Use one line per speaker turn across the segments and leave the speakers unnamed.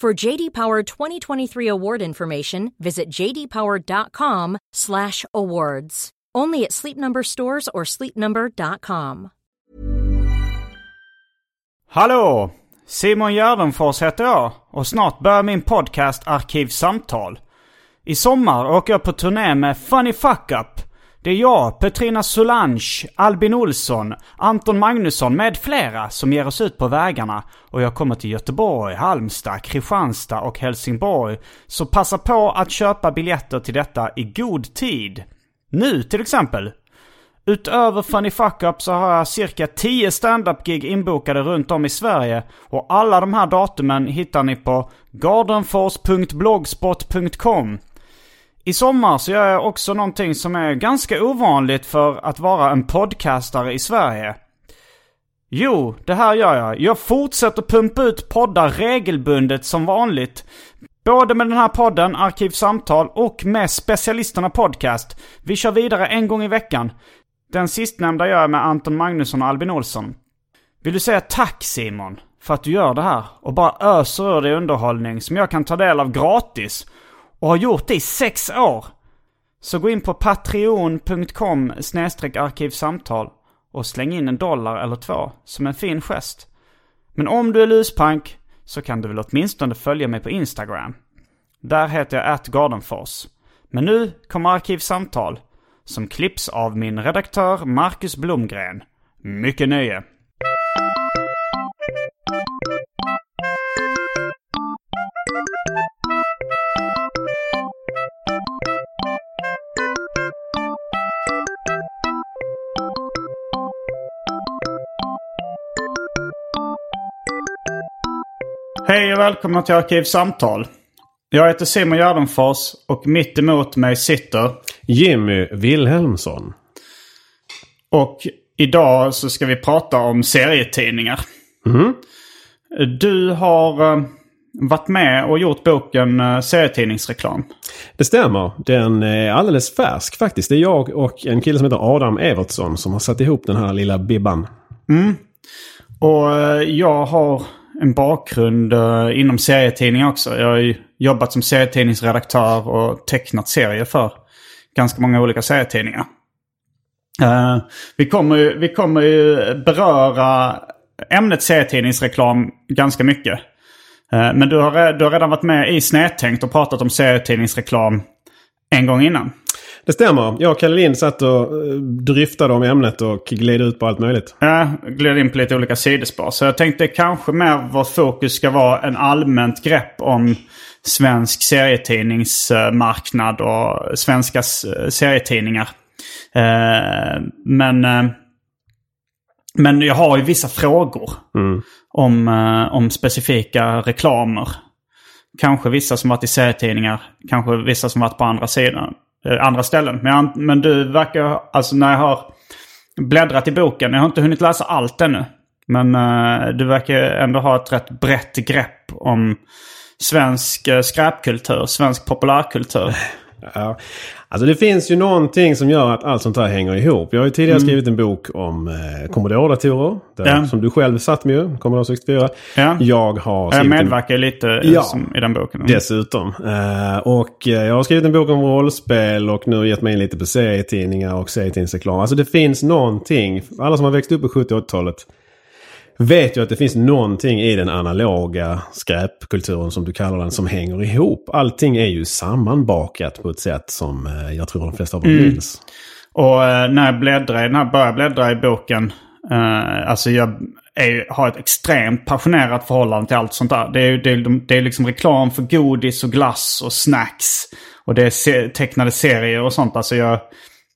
For JD Power 2023 award information, visit jdpower.com/awards. Only at Sleep Number stores or sleepnumber.com.
Hallå! Simon Gärdenfors heter jag och snart börjar min podcast Arkivsamtal. I sommar åker jag på turné med Funny Fuck Up. Det är jag, Petrina Solange, Albin Olsson, Anton Magnusson med flera som ger oss ut på vägarna. Och jag kommer till Göteborg, Halmstad, Kristianstad och Helsingborg. Så passa på att köpa biljetter till detta i god tid. Nu till exempel. Utöver Funny Fuck Up så har jag cirka 10 standup-gig inbokade runt om i Sverige. Och alla de här datumen hittar ni på gardenfors.blogspot.com. I sommar så gör jag också någonting som är ganska ovanligt för att vara en podcastare i Sverige. Jo, det här gör jag. Jag fortsätter pumpa ut poddar regelbundet som vanligt. Både med den här podden, Arkivsamtal, och med Specialisterna Podcast. Vi kör vidare en gång i veckan. Den sistnämnda gör jag med Anton Magnusson och Albin Olsson. Vill du säga tack Simon, för att du gör det här och bara öser ur dig underhållning som jag kan ta del av gratis och har gjort det i sex år. Så gå in på patreon.com arkivsamtal och släng in en dollar eller två som en fin gest. Men om du är luspank så kan du väl åtminstone följa mig på Instagram. Där heter jag atgardenfors. Men nu kommer Arkivsamtal som klipps av min redaktör Marcus Blomgren. Mycket nöje! Hej och välkomna till Arkivsamtal. Jag heter Simon Gärdenfors och mitt emot mig sitter
Jimmy Wilhelmsson.
Och idag så ska vi prata om serietidningar.
Mm.
Du har eh, varit med och gjort boken eh, serietidningsreklam.
Det stämmer. Den är alldeles färsk faktiskt. Det är jag och en kille som heter Adam Evertsson som har satt ihop den här lilla bibban.
Och eh, jag har en bakgrund uh, inom serietidningar också. Jag har ju jobbat som serietidningsredaktör och tecknat serier för ganska många olika serietidningar. Uh, vi, kommer ju, vi kommer ju beröra ämnet serietidningsreklam ganska mycket. Uh, men du har, du har redan varit med i Snedtänkt och pratat om serietidningsreklam en gång innan.
Det stämmer. Jag och Kalle Lind satt och eh, dryftade om ämnet och gled ut på allt möjligt.
Jag gled in på lite olika sidospår. Så jag tänkte kanske mer vårt fokus ska vara en allmänt grepp om svensk serietidningsmarknad och svenska serietidningar. Eh, Men, eh, men jag har ju vissa frågor om, eh, om specifika reklamer. Kanske vissa som varit i serietidningar, kanske vissa som varit på andra sidan, Eh, andra ställen. Men, jag, men du verkar, alltså när jag har bläddrat i boken, jag har inte hunnit läsa allt ännu. Men uh, du verkar ändå ha ett rätt brett grepp om svensk uh, skräpkultur, svensk populärkultur.
Ja. Alltså det finns ju någonting som gör att allt sånt här hänger ihop. Jag har ju tidigare skrivit en bok om eh, Commodore-datorer.
Ja.
Som du själv satt med Commodore 64.
Ja.
Jag har
Jag
skrivit en
medverkar ju lite eh,
Ja.
som, i den boken.
Dessutom. Eh, och eh, jag har skrivit en bok om rollspel och nu gett mig in lite på serietidningar och serietidningsreklam. Alltså det finns någonting. Alla som har växt upp på 70 och 80-talet vet ju att det finns någonting i den analoga skräpkulturen som du kallar den som hänger ihop. Allting är ju sammanbakat på ett sätt som eh, jag tror de flesta av oss
Mm.
minns.
Och eh, när jag bläddrar, när jag börjar bläddra i boken. Eh, alltså jag är, har ett extremt passionerat förhållande till allt sånt där. Det är, det, är, det är liksom reklam för godis och glass och snacks. Och det är se, tecknade serier och sånt. Alltså jag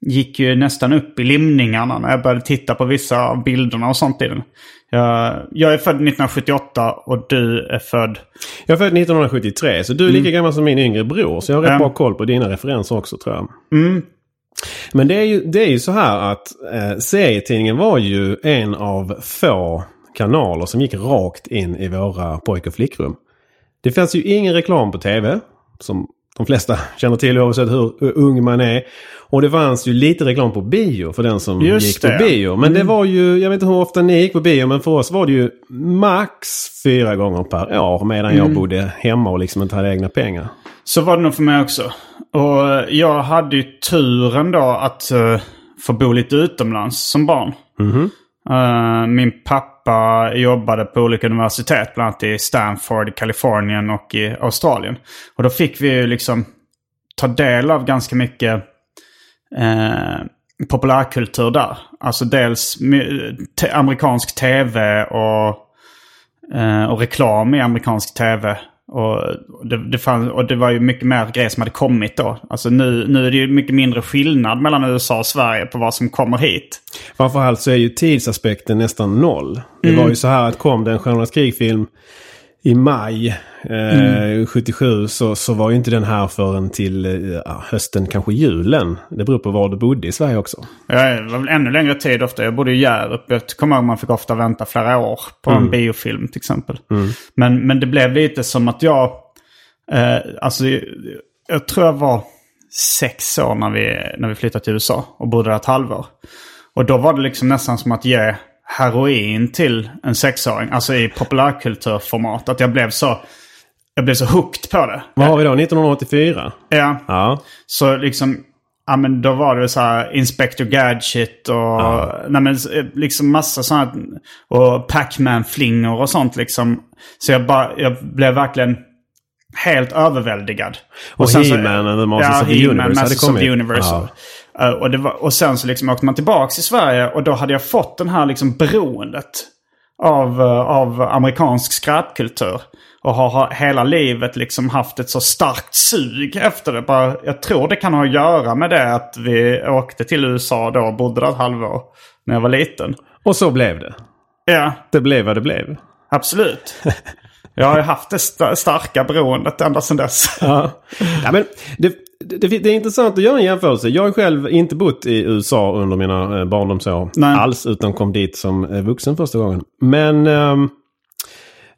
gick ju nästan upp i limningarna när jag började titta på vissa av bilderna och sånt i den. Jag, jag är född 1978 och du är född...
Jag är född 1973 så du är lika gammal som min yngre bror. Så jag har rätt
Mm.
Bra koll på dina referenser också tror jag.
Mm,
Men det är ju, det är ju så här att eh, serietidningen var ju en av få kanaler som gick rakt in i våra pojk och flickrum. Det fanns ju ingen reklam på tv. Som de flesta känner till oavsett hur ung man är. Och det fanns ju lite reklam på bio för den som
Just
gick
det,
på bio. Men det var ju, jag vet inte hur ofta ni gick på bio, men för oss var det ju max fyra gånger per år. Medan jag bodde hemma och liksom inte hade egna pengar.
Så var det nog för mig också. Och jag hade ju turen då att eh, få bo lite utomlands som barn. Eh, min pappa jobbade på olika universitet, bland annat i Stanford, i Kalifornien och i Australien. Och då fick vi ju liksom ta del av ganska mycket eh, populärkultur där. Alltså dels amerikansk tv och, eh, och reklam i amerikansk tv. Och det, det fann, och det var ju mycket mer grejer som hade kommit då. Alltså nu, nu är det ju mycket mindre skillnad mellan USA och Sverige på vad som kommer hit.
Framförallt så är ju tidsaspekten nästan noll. Det var ju så här att kom det en Stjärnornas krig-film i maj eh, 77 så, så var ju inte den här förrän till eh, hösten, kanske julen. Det beror på var du bodde i Sverige också.
Ja, Det var väl ännu längre tid ofta. Jag bodde i Hjärup. Jag kommer ihåg man fick ofta vänta flera år på en biofilm till exempel. Men, men det blev lite som att jag... Eh, alltså, jag tror jag var sex år när vi, när vi flyttade till USA och bodde där ett halvår. Och då var det liksom nästan som att ge heroin till en sexåring. Alltså i populärkulturformat. Att jag blev så... Jag blev så hooked på det.
Vad har vi då? 1984?
Ja.
Ja.
Så liksom, ja men då var det så här Inspector Gadget och nej, men, liksom massa sådana och Pac-Man-flingor och sånt liksom. Så jag, bara, jag blev verkligen helt överväldigad.
Och
så-
He-Man and the Masters
ja,
of the
He-Man,
Universe hade
Masters of
kommit.
the Universe.
Ja.
Uh, och, var, och sen så liksom åkte man tillbaka till Sverige och då hade jag fått den här liksom beroendet av, uh, av amerikansk skräpkultur. Och har, har hela livet liksom haft ett så starkt sug efter det. Bara, jag tror det kan ha att göra med det att vi åkte till USA då och bodde där ett halvår när jag var liten.
Och så blev det.
Ja,
Det blev vad det blev.
absolut. Jag har ju haft det sta- starka beroendet ända sedan dess.
Ja. ja, men det, det, det är intressant att göra en jämförelse. Jag har själv inte bott i USA under mina eh, barndomsår
Nej.
alls. Utan kom dit som eh, vuxen första gången. Men ehm,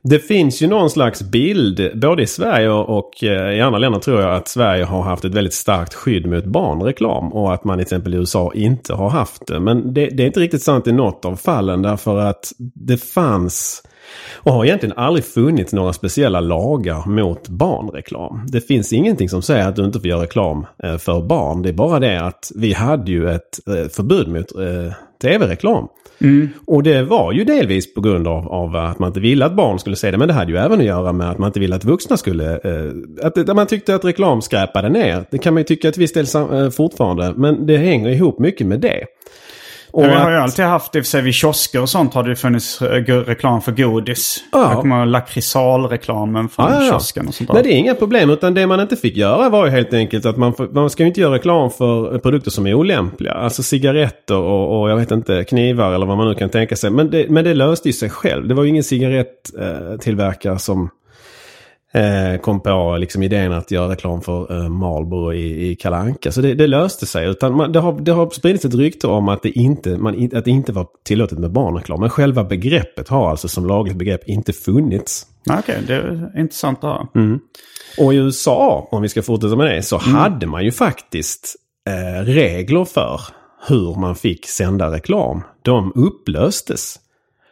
det finns ju någon slags bild, både i Sverige och eh, i andra länder tror jag, att Sverige har haft ett väldigt starkt skydd mot barnreklam. Och att man till exempel i USA inte har haft det. Men det, det är inte riktigt sant i något av fallen därför att det fanns och har egentligen aldrig funnits några speciella lagar mot barnreklam. Det finns ingenting som säger att du inte får göra reklam eh, för barn. Det är bara det att vi hade ju ett eh, förbud mot eh, tv-reklam. Och det var ju delvis på grund av, av att man inte ville att barn skulle se det. Men det hade ju även att göra med att man inte ville att vuxna skulle... Eh, att, man tyckte att reklam skräpade ner. Det kan man ju tycka till viss del fortfarande. Men det hänger ihop mycket med det. Och
Ja, vi har ju alltid haft, för sig vid kiosker och sånt har det funnits eh, reklam för godis.
Ja.
Jag kommer ihåg lakrisalreklamen från
Ja, ja,
kiosken och sånt där.
Nej, det är inga problem. Utan det man inte fick göra var ju helt enkelt att man, man ska ju inte göra reklam för produkter som är olämpliga. Alltså cigaretter och, och jag vet inte, knivar eller vad man nu kan tänka sig. Men det, men det löste ju sig själv. Det var ju ingen cigarettillverkare som eh, kom på liksom, idén att göra reklam för eh, Marlboro i, i Kalle Anka. Så det, det löste sig. Utan man, det, har, det har spridits ett rykte om att det, inte, man, att det inte var tillåtet med barnreklam. Men själva begreppet har alltså som lagligt begrepp inte funnits.
Nej, Okej, det är intressant att höra.
Mm. Och i USA, om vi ska fortsätta med det, så hade man ju faktiskt eh, regler för hur man fick sända reklam. De upplöstes.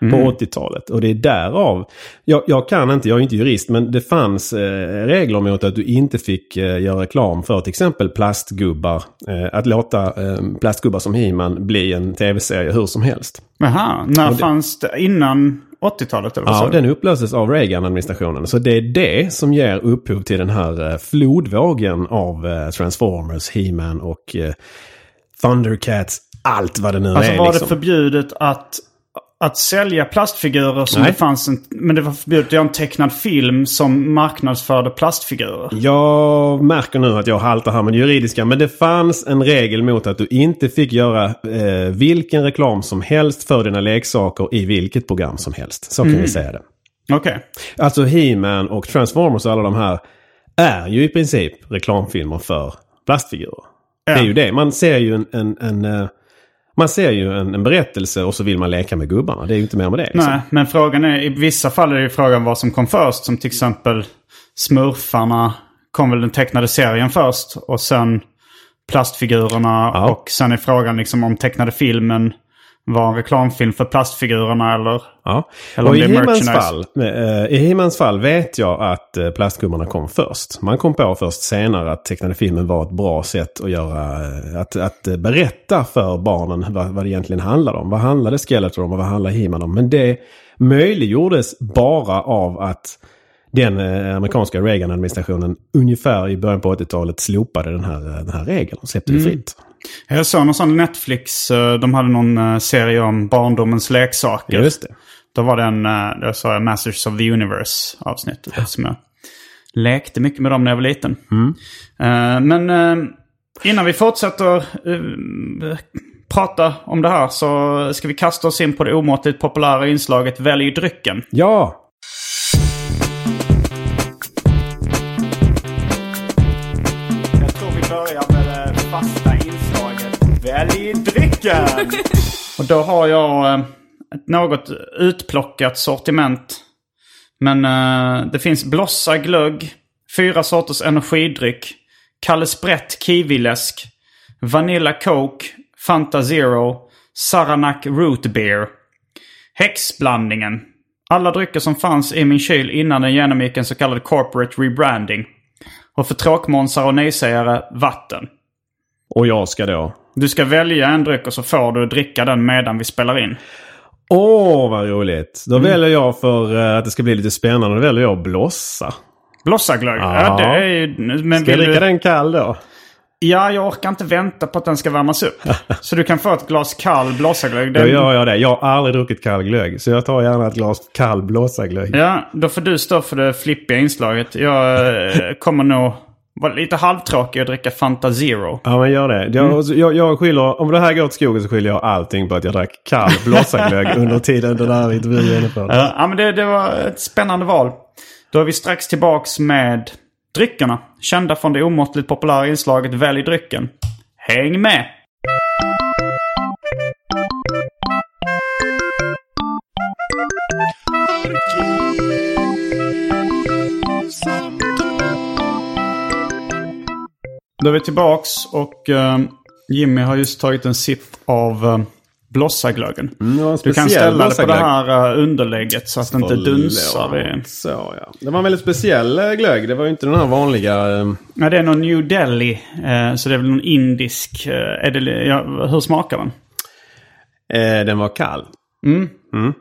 På 80-talet. Och det är därav, jag, jag kan inte, jag är inte jurist, men det fanns eh, regler mot att du inte fick eh, göra reklam för till exempel plastgubbar. Eh, att låta eh, plastgubbar som He-Man bli en tv-serie hur som helst.
Jaha, när
det-
fanns det? Innan 80-talet eller vad sa
Ja,
du?
den upplöstes av Reagan-administrationen. Så det är det som ger upphov till den här eh, flodvågen av eh, Transformers, He-Man och Thundercats. Allt vad det nu
Alltså
är.
var
liksom.
det förbjudet att, att sälja plastfigurer som
Nej.
det fanns en... Men det var förbjudet att göra en tecknad film som marknadsförde plastfigurer.
Jag märker nu att jag haltar här med det juridiska. Men det fanns en regel mot att du inte fick göra eh, vilken reklam som helst för dina leksaker i vilket program som helst. Så kan vi säga det.
Okej.
Alltså He-Man och Transformers och alla de här är ju i princip reklamfilmer för plastfigurer. Det är ju det. Man ser ju en, en, en eh, man ser ju en, en berättelse och så vill man leka med gubbarna. Det är ju inte mer med det. Liksom.
Nej, men frågan är, i vissa fall är det ju frågan vad som kom först. Som till exempel Smurfarna kom väl den tecknade serien först. Och sen plastfigurerna.
Ja.
Och sen är frågan liksom om tecknade filmen var en reklamfilm för plastfigurerna eller...
Ja.
Eller
Och i He-Mans fall, eh, i He-Mans fall vet jag att eh, plastgubbarna kom först. Man kom på först senare att tecknade filmen var ett bra sätt att göra, eh, att, att berätta för barnen vad, vad det egentligen handlade om. Vad handlade Skeletor om och vad handlade He-Man om? Men det möjliggjordes bara av att den amerikanska Reagan-administrationen ungefär i början på 80-talet slopade den här, den här regeln och släppte det fritt.
Jag såg någon sån Netflix, eh, de hade någon eh, serie om barndomens leksaker.
Just det.
Då var det en, eh, då sa jag Masters of the Universe avsnittet. Eftersom jag lekte mycket med dem när jag var liten. Eh, men innan vi fortsätter prata om det här så ska vi kasta oss in på det omåttligt populära inslaget Välj drycken.
Ja!
Välj drycken! Och då har jag eh, ett något utplockat sortiment. Men eh, det finns Blossa glögg, fyra sorters energidryck, Kalle Sprätt kiwiläsk, Vanilla Coke, Fanta Zero, Saranac Root Beer. Häxblandningen. Alla drycker som fanns i min kyl innan den genomgick en så kallad corporate rebranding. Och för tråkmånsar och nejsägare, vatten.
Och jag ska då
Du ska välja en dryck och så får du dricka den medan vi spelar in.
Åh, vad roligt. Då
Mm.
väljer jag för eh, att det ska bli lite spännande. Då väljer jag blossa.
Blossaglögg. Ja.
Ja.
det är ju... Men
Ska jag dricka
du...
den kall då?
Ja, jag orkar inte vänta på att den ska värmas upp. så du kan få ett glas kall blossaglögg.
Då
Den...
gör jag det. Jag har aldrig druckit kall glögg. Så jag tar gärna ett glas kall blåsaglögg.
Ja, då får du stå för det flippiga inslaget. Jag eh, kommer nog vara lite halvtråkig och dricka Fanta Zero.
Ja, men gör det. Jag, jag, jag skyller, om det här går åt skogen så skyller jag allting på att jag drack kall blåsaglögg under tiden den här intervjun genomfördes.
Ja, ja, men det, det var ett spännande val. Då är vi strax tillbaks med dryckerna. Kända från det omåttligt populära inslaget Välj drycken. Häng med! Då är vi tillbaks och eh, Jimmy har just tagit en sipp av uh, blossaglöggen.
Mm,
Du kan ställa det på det här eh, underlägget så att det inte dunsar.
Så ja. Det var en väldigt speciell eh, glögg. Det var ju inte den här vanliga... eh,
Ja, det är någon New Delhi. Eh, så det är väl någon indisk. Eh, är det, ja, hur smakar den?
Eh, den var kall.
Mm.
Mm.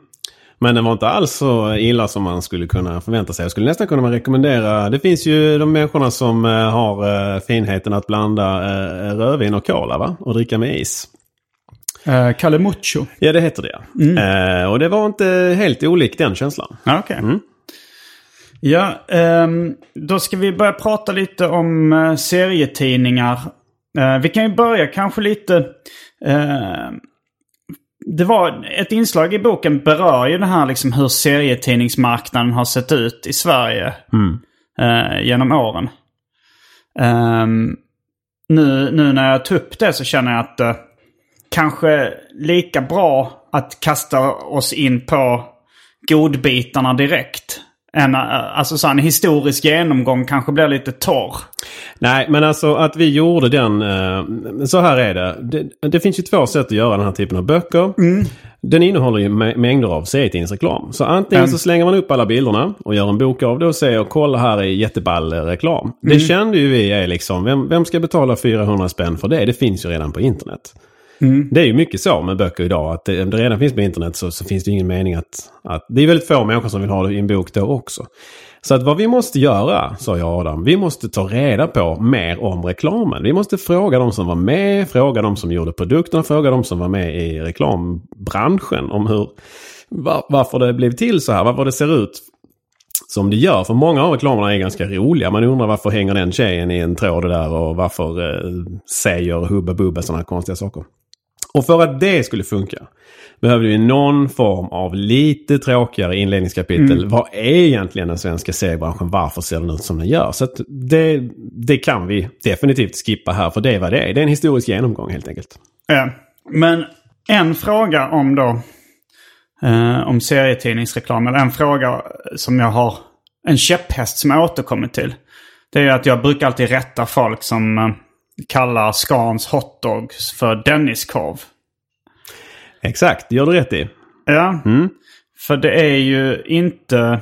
Men den var inte alls så illa som man skulle kunna förvänta sig. Jag skulle nästan kunna rekommendera... Det finns ju de människorna som eh, har eh, finheten att blanda eh, rödvin och cola va? Och dricka med is.
Eh, Kalle Mucho.
Ja, det heter det. Eh, och det var inte helt olikt den känslan.
Ja, okej.
Mm.
Ja, ehm, då ska vi börja prata lite om eh, serietidningar. Eh, vi kan ju börja kanske lite... det var ett inslag i boken berör ju det här liksom hur serietidningsmarknaden har sett ut i Sverige eh, genom åren. Ehm, nu, nu när jag tar upp det så känner jag att eh, kanske lika bra att kasta oss in på godbitarna direkt. En, eh, alltså så en historisk genomgång kanske blir lite torr.
Nej, men alltså att vi gjorde den... eh, Så här är det. det. Det finns ju två sätt att göra den här typen av böcker. Den innehåller ju mä- mängder av serietidningsreklam. Så antingen
Mm.
så slänger man upp alla bilderna och gör en bok av det och säger kolla här är jätteball reklam. Det kände ju vi är liksom, vem, vem ska betala 400 spänn för det? Det finns ju redan på internet. Mm. Det är ju mycket så med böcker idag. Att det, om det redan finns på internet så, så finns det ingen mening att, att... Det är väldigt få människor som vill ha det i en bok då också. Så att vad vi måste göra, sa jag Adam, vi måste ta reda på mer om reklamen. Vi måste fråga de som var med, fråga de som gjorde produkterna, fråga de som var med i reklambranschen om hur, var, varför det blev till så här, varför det ser ut som det gör. För många av reklamerna är ganska roliga. Man undrar varför hänger den tjejen i en tråd där och varför eh, säger Hubba Bubba sådana konstiga saker. Och för att det skulle funka behövde vi någon form av lite tråkigare inledningskapitel. Vad är egentligen den svenska seriebranschen? Varför ser den ut som den gör? Så det, det kan vi definitivt skippa här för det är vad det är. Det är en historisk genomgång helt enkelt.
Ja. Men en fråga om då eh, om serietidningsreklam, eller en fråga som jag har, en käpphäst som jag återkommit till. Det är att jag brukar alltid rätta folk som eh, kallar Scans hotdogs för Denniskorv.
Exakt, det gör du rätt i.
Ja, för det är ju inte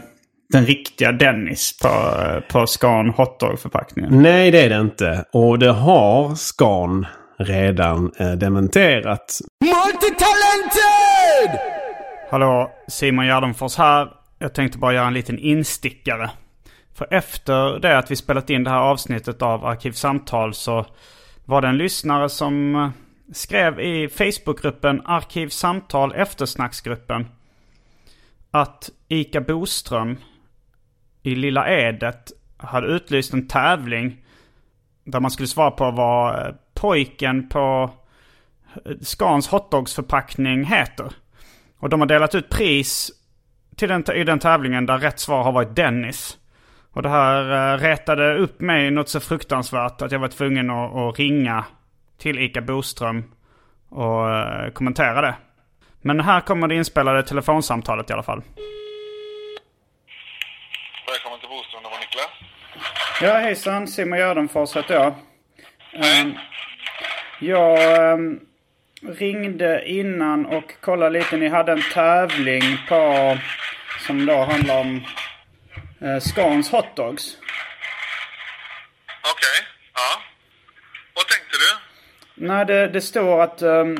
den riktiga Dennis på, på Scan hotdog-förpackningen.
Nej, det är det inte. Och det har Scan redan eh, dementerat.
Hallå, Simon Gärdenfors här. Jag tänkte bara göra en liten instickare. För efter det att vi spelat in det här avsnittet av Arkivsamtal så var det en lyssnare som eh, skrev i Facebookgruppen Arkivsamtal eftersnacksgruppen att Ika Boström i Lilla Edet hade utlyst en tävling där man skulle svara på vad eh, pojken på eh, Skans hotdogsförpackning heter. Och de har delat ut pris till den, i den tävlingen där rätt svar har varit Dennis. Och det här uh, retade upp mig något så fruktansvärt att jag var tvungen att, att ringa till Ika Boström och eh, kommentera det. Men här kommer det inspelade telefonsamtalet i alla fall.
Välkommen till Boström, det var Niklas.
Ja, hejsan. Simon Gärdenfors heter jag. Ehm, jag ehm, ringde innan och kollade lite. Ni hade en tävling på som då handlar om uh, Scans hotdogs.
Okej, ja. Vad tänkte du?
Nej, det, det står att ehm,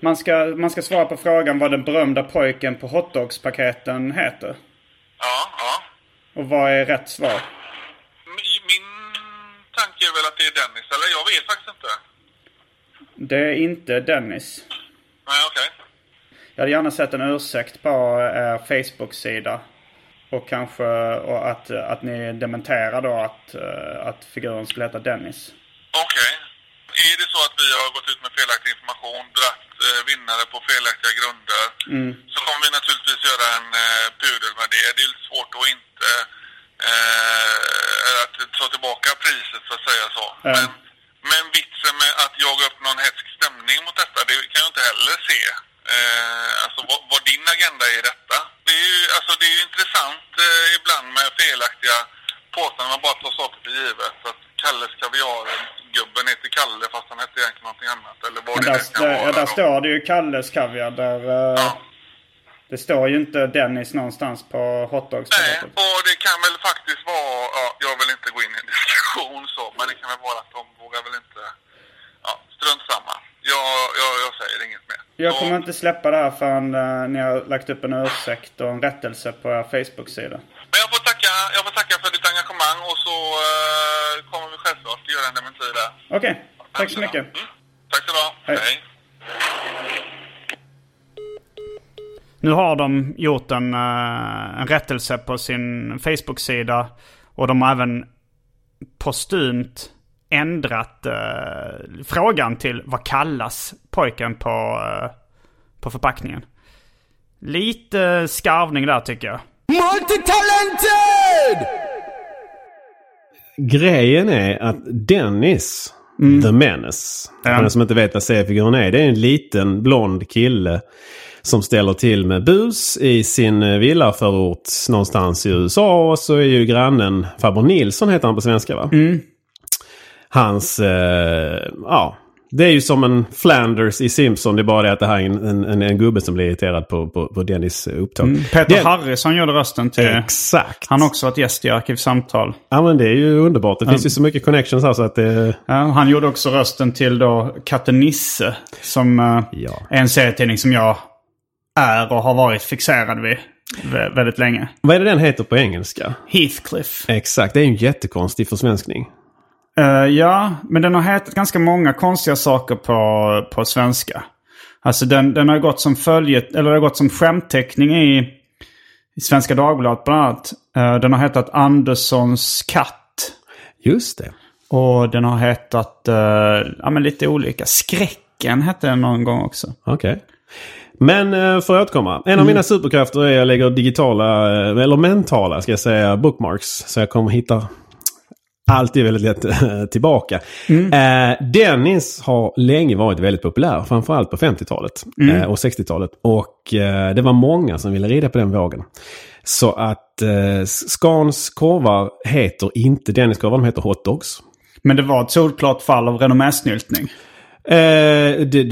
man, ska, man ska svara på frågan vad den berömda pojken på hotdogspaketen heter.
Ja, ja.
Och vad är rätt svar?
Mi- Min tanke är väl att det är Dennis, eller? Jag vet faktiskt inte.
Det är inte Dennis.
Nej, okej.
Jag hade gärna sett en ursäkt på er Facebook-sida. Och kanske och att, att ni dementerar då att, eh, att figuren skulle heta Dennis.
Okej. Är det så att vi har gått ut med felaktig information, dratt eh, vinnare på felaktiga grunder, så kommer vi naturligtvis göra en eh, pudel med det. Det är lite svårt att inte eh, att ta tillbaka priset, så att säga så.
Ja.
Men, men vitsen med att jaga upp någon hetsk stämning mot detta, det kan jag inte heller se. Eh, alltså vad, vad din agenda är i detta. Det är ju, alltså, det är ju intressant eh, ibland med felaktiga påståenden, man bara tar saker för givet. Att Kalles kaviar, gubben heter Kalle fast han hette egentligen någonting annat. Eller vad det
där,
kan vara.
där står det ju Kalles kaviar. Där, eh,
Ja.
Det står ju inte Dennis någonstans på
Nej,
hotdogspaketet.
och det kan väl faktiskt vara, ja, jag vill inte gå in i en diskussion så, men det kan väl vara att de vågar väl inte, ja, strunt samma. Jag, jag, jag säger inget mer.
Jag kommer inte släppa det här förrän eh, ni har lagt upp en ursäkt och en rättelse på er Facebook-sida.
Men jag får tacka, jag får tacka för ditt engagemang och så eh, kommer vi självklart göra en dementi där.
Okej, tack så mycket.
Mm. Tack så ha.
Hej.
Hej.
Nu har de gjort en, eh, en rättelse på sin Facebook-sida. Och de har även postumt ändrat eh, frågan till vad kallas pojken på, eh, på förpackningen. Lite skarvning där tycker jag.
Grejen är att Dennis, The Menace,
Ja.
för den som inte vet vad seriefiguren är, det är en liten blond kille som ställer till med bus i sin eh, villaförort någonstans i USA. Och så är ju grannen farbror Nilsson heter han på svenska va? Hans, eh, ja. Det är ju som en Flanders i Simpson. Det är bara det att det här är en, en, en gubbe som blir irriterad på, på, på Dennis upptåg.
Peter
Den-
Harrison gjorde rösten till...
Exakt.
Han har också varit gäst i Arkivsamtal.
Ja men det är ju underbart. Det finns ju så mycket connections här så att det...
Ja, han gjorde också rösten till då Katten Nisse. Som eh,
Ja.
är en serietidning som jag är och har varit fixerad vid vä- väldigt länge.
Vad är det den heter på engelska?
Heathcliff.
Exakt, det är ju en jättekonstig försvenskning.
Eh, ja, men den har hetat ganska många konstiga saker på, på svenska. Alltså den, den har gått som följet, eller har gått som skämtteckning i, i Svenska Dagbladet bland annat. Eh, den har hetat Anderssons katt.
Just det.
Och den har hetat, eh, ja men lite olika. Skräcken hette den någon gång också.
Okej. Men eh, för att återkomma. En av mina superkrafter är att jag lägger digitala, eller mentala ska jag säga, bookmarks. Så jag kommer hitta alltid väldigt lätt eh, tillbaka. Eh, Dennis har länge varit väldigt populär. Framförallt på 50-talet eh, och 60-talet. Och eh, det var många som ville rida på den vågen. Så att eh, Scans korvar heter inte Dennis-korvar, de heter hotdogs.
Men det var ett solklart fall av renommésnyltning.
Eh, det,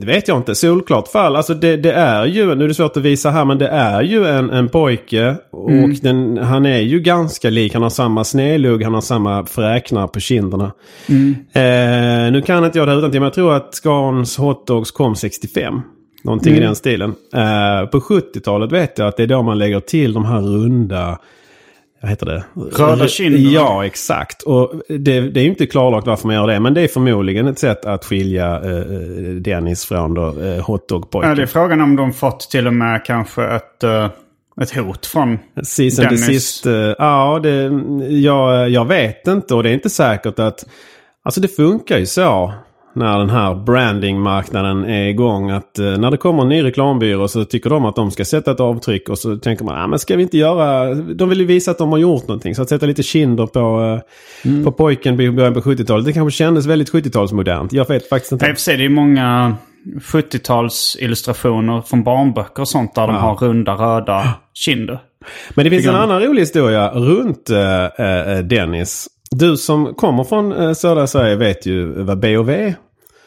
det vet jag inte. Solklart fall. Alltså det, det är ju, nu är det svårt att visa här, men det är ju en, en pojke. Och den, han är ju ganska lik. Han har samma snedlugg, han har samma fräknar på kinderna. Eh, nu kan inte jag det här utan men jag tror att Scans hotdogs kom 65. Någonting i den stilen. Eh, på 70-talet vet jag att det är då man lägger till de här runda vad heter det?
Röda kinderna.
Ja, exakt. Och det, det är ju inte klarlagt varför man gör det. Men det är förmodligen ett sätt att skilja eh, eh, Dennis från då, eh, hotdog-pojken.
Ja, det är frågan om de fått till och med kanske ett, eh, ett hot från
Season
Dennis.
sist. eh, ja, det, jag, jag vet inte. Och det är inte säkert att... Alltså det funkar ju så. När den här brandingmarknaden är igång. Att eh, när det kommer en ny reklambyrå så tycker de att de ska sätta ett avtryck. Och så tänker man, ah, men ska vi inte göra... De vill ju visa att de har gjort någonting. Så att sätta lite kinder på, eh, på pojken i början på 70-talet. Det kanske kändes väldigt 70-talsmodernt. Jag vet faktiskt inte.
för sig, det är många 70-talsillustrationer från barnböcker och sånt där de har runda röda kinder.
Men det finns en annan rolig historia runt eh, eh, Dennis. Du som kommer från eh, södra Sverige vet ju vad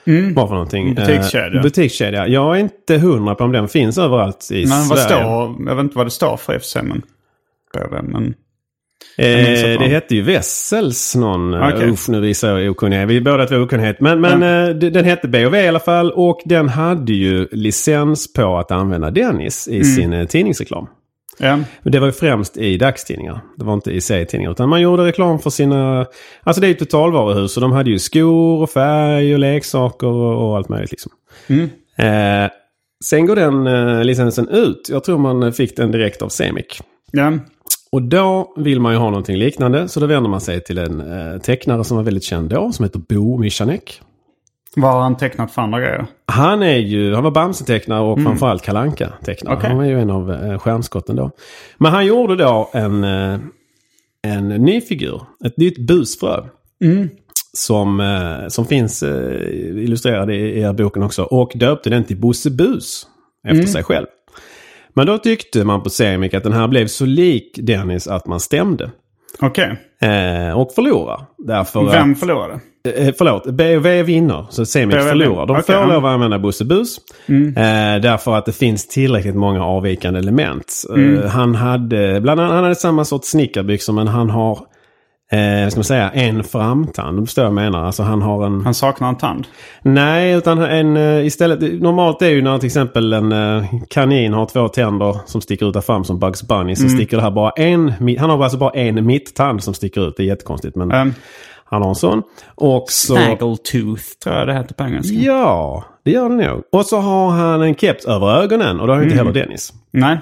B&V var för någonting.
Butikskedja.
Eh, butikskedja. Jag är inte hundra på om den finns överallt i
Men vad
Sverige.
står, jag vet inte vad det står för i och för sig, men... men
Eh, det
man-
hette ju Wessels någon.
Okej.
Okay. Usch, nu visar jag okunnighet. Vi är båda två okunnighet. Men, men eh, d- den hette B&V i alla fall. Och den hade ju licens på att använda Dennis
Mm.
i sin eh, tidningsreklam. Men det var ju främst i dagstidningar. Det var inte i serietidningar. Utan man gjorde reklam för sina... Alltså det är ju totalvaruhus. Och de hade ju skor och färg och leksaker och, och allt möjligt liksom. Eh, sen går den eh, licensen ut. Jag tror man fick den direkt av Semic.
ja.
Och då vill man ju ha någonting liknande. Så då vänder man sig till en eh, tecknare som var väldigt känd då. Som heter Bo Michanek.
Vad har han tecknat för andra grejer?
Han är ju, han var Bamse-tecknare och framförallt kalanka tecknare
Okej.
Han var ju en av eh, stjärnskotten då. Men han gjorde då en, eh, en ny figur. Ett nytt busfrö. Som, eh, som finns illustrerad i, i boken också. Och döpte den till Bosse Bus. Efter sig själv. Men då tyckte man på Semic att den här blev så lik Dennis att man stämde.
Okej.
Eh, och förlorade. Därför
Vem förlorade?
Eh, förlåt, B&V vinner. Så Semic
B&V
förlorar. De
Okej,
får lov att använda Bosse Bus. Eh, därför att det finns tillräckligt många avvikande element. Eh, han hade bland annat han hade samma sorts snickarbyxor men han har eh, ska man säga, en framtand. Du förstår jag menar. Alltså han har en...
Han saknar en tand.
Nej, utan en eh, istället. Normalt är ju när till exempel en eh, kanin har två tänder som sticker ut där fram som Bugs Bunny. Så sticker det här bara en. Han har alltså bara en mitttand som sticker ut. Det är jättekonstigt. Men
Um,
sån. Och så...
Snaggletooth tror jag det heter på engelska.
Ja, det gör det nog. Och så har han en keps över ögonen och det har ju inte heller Dennis.
Nej.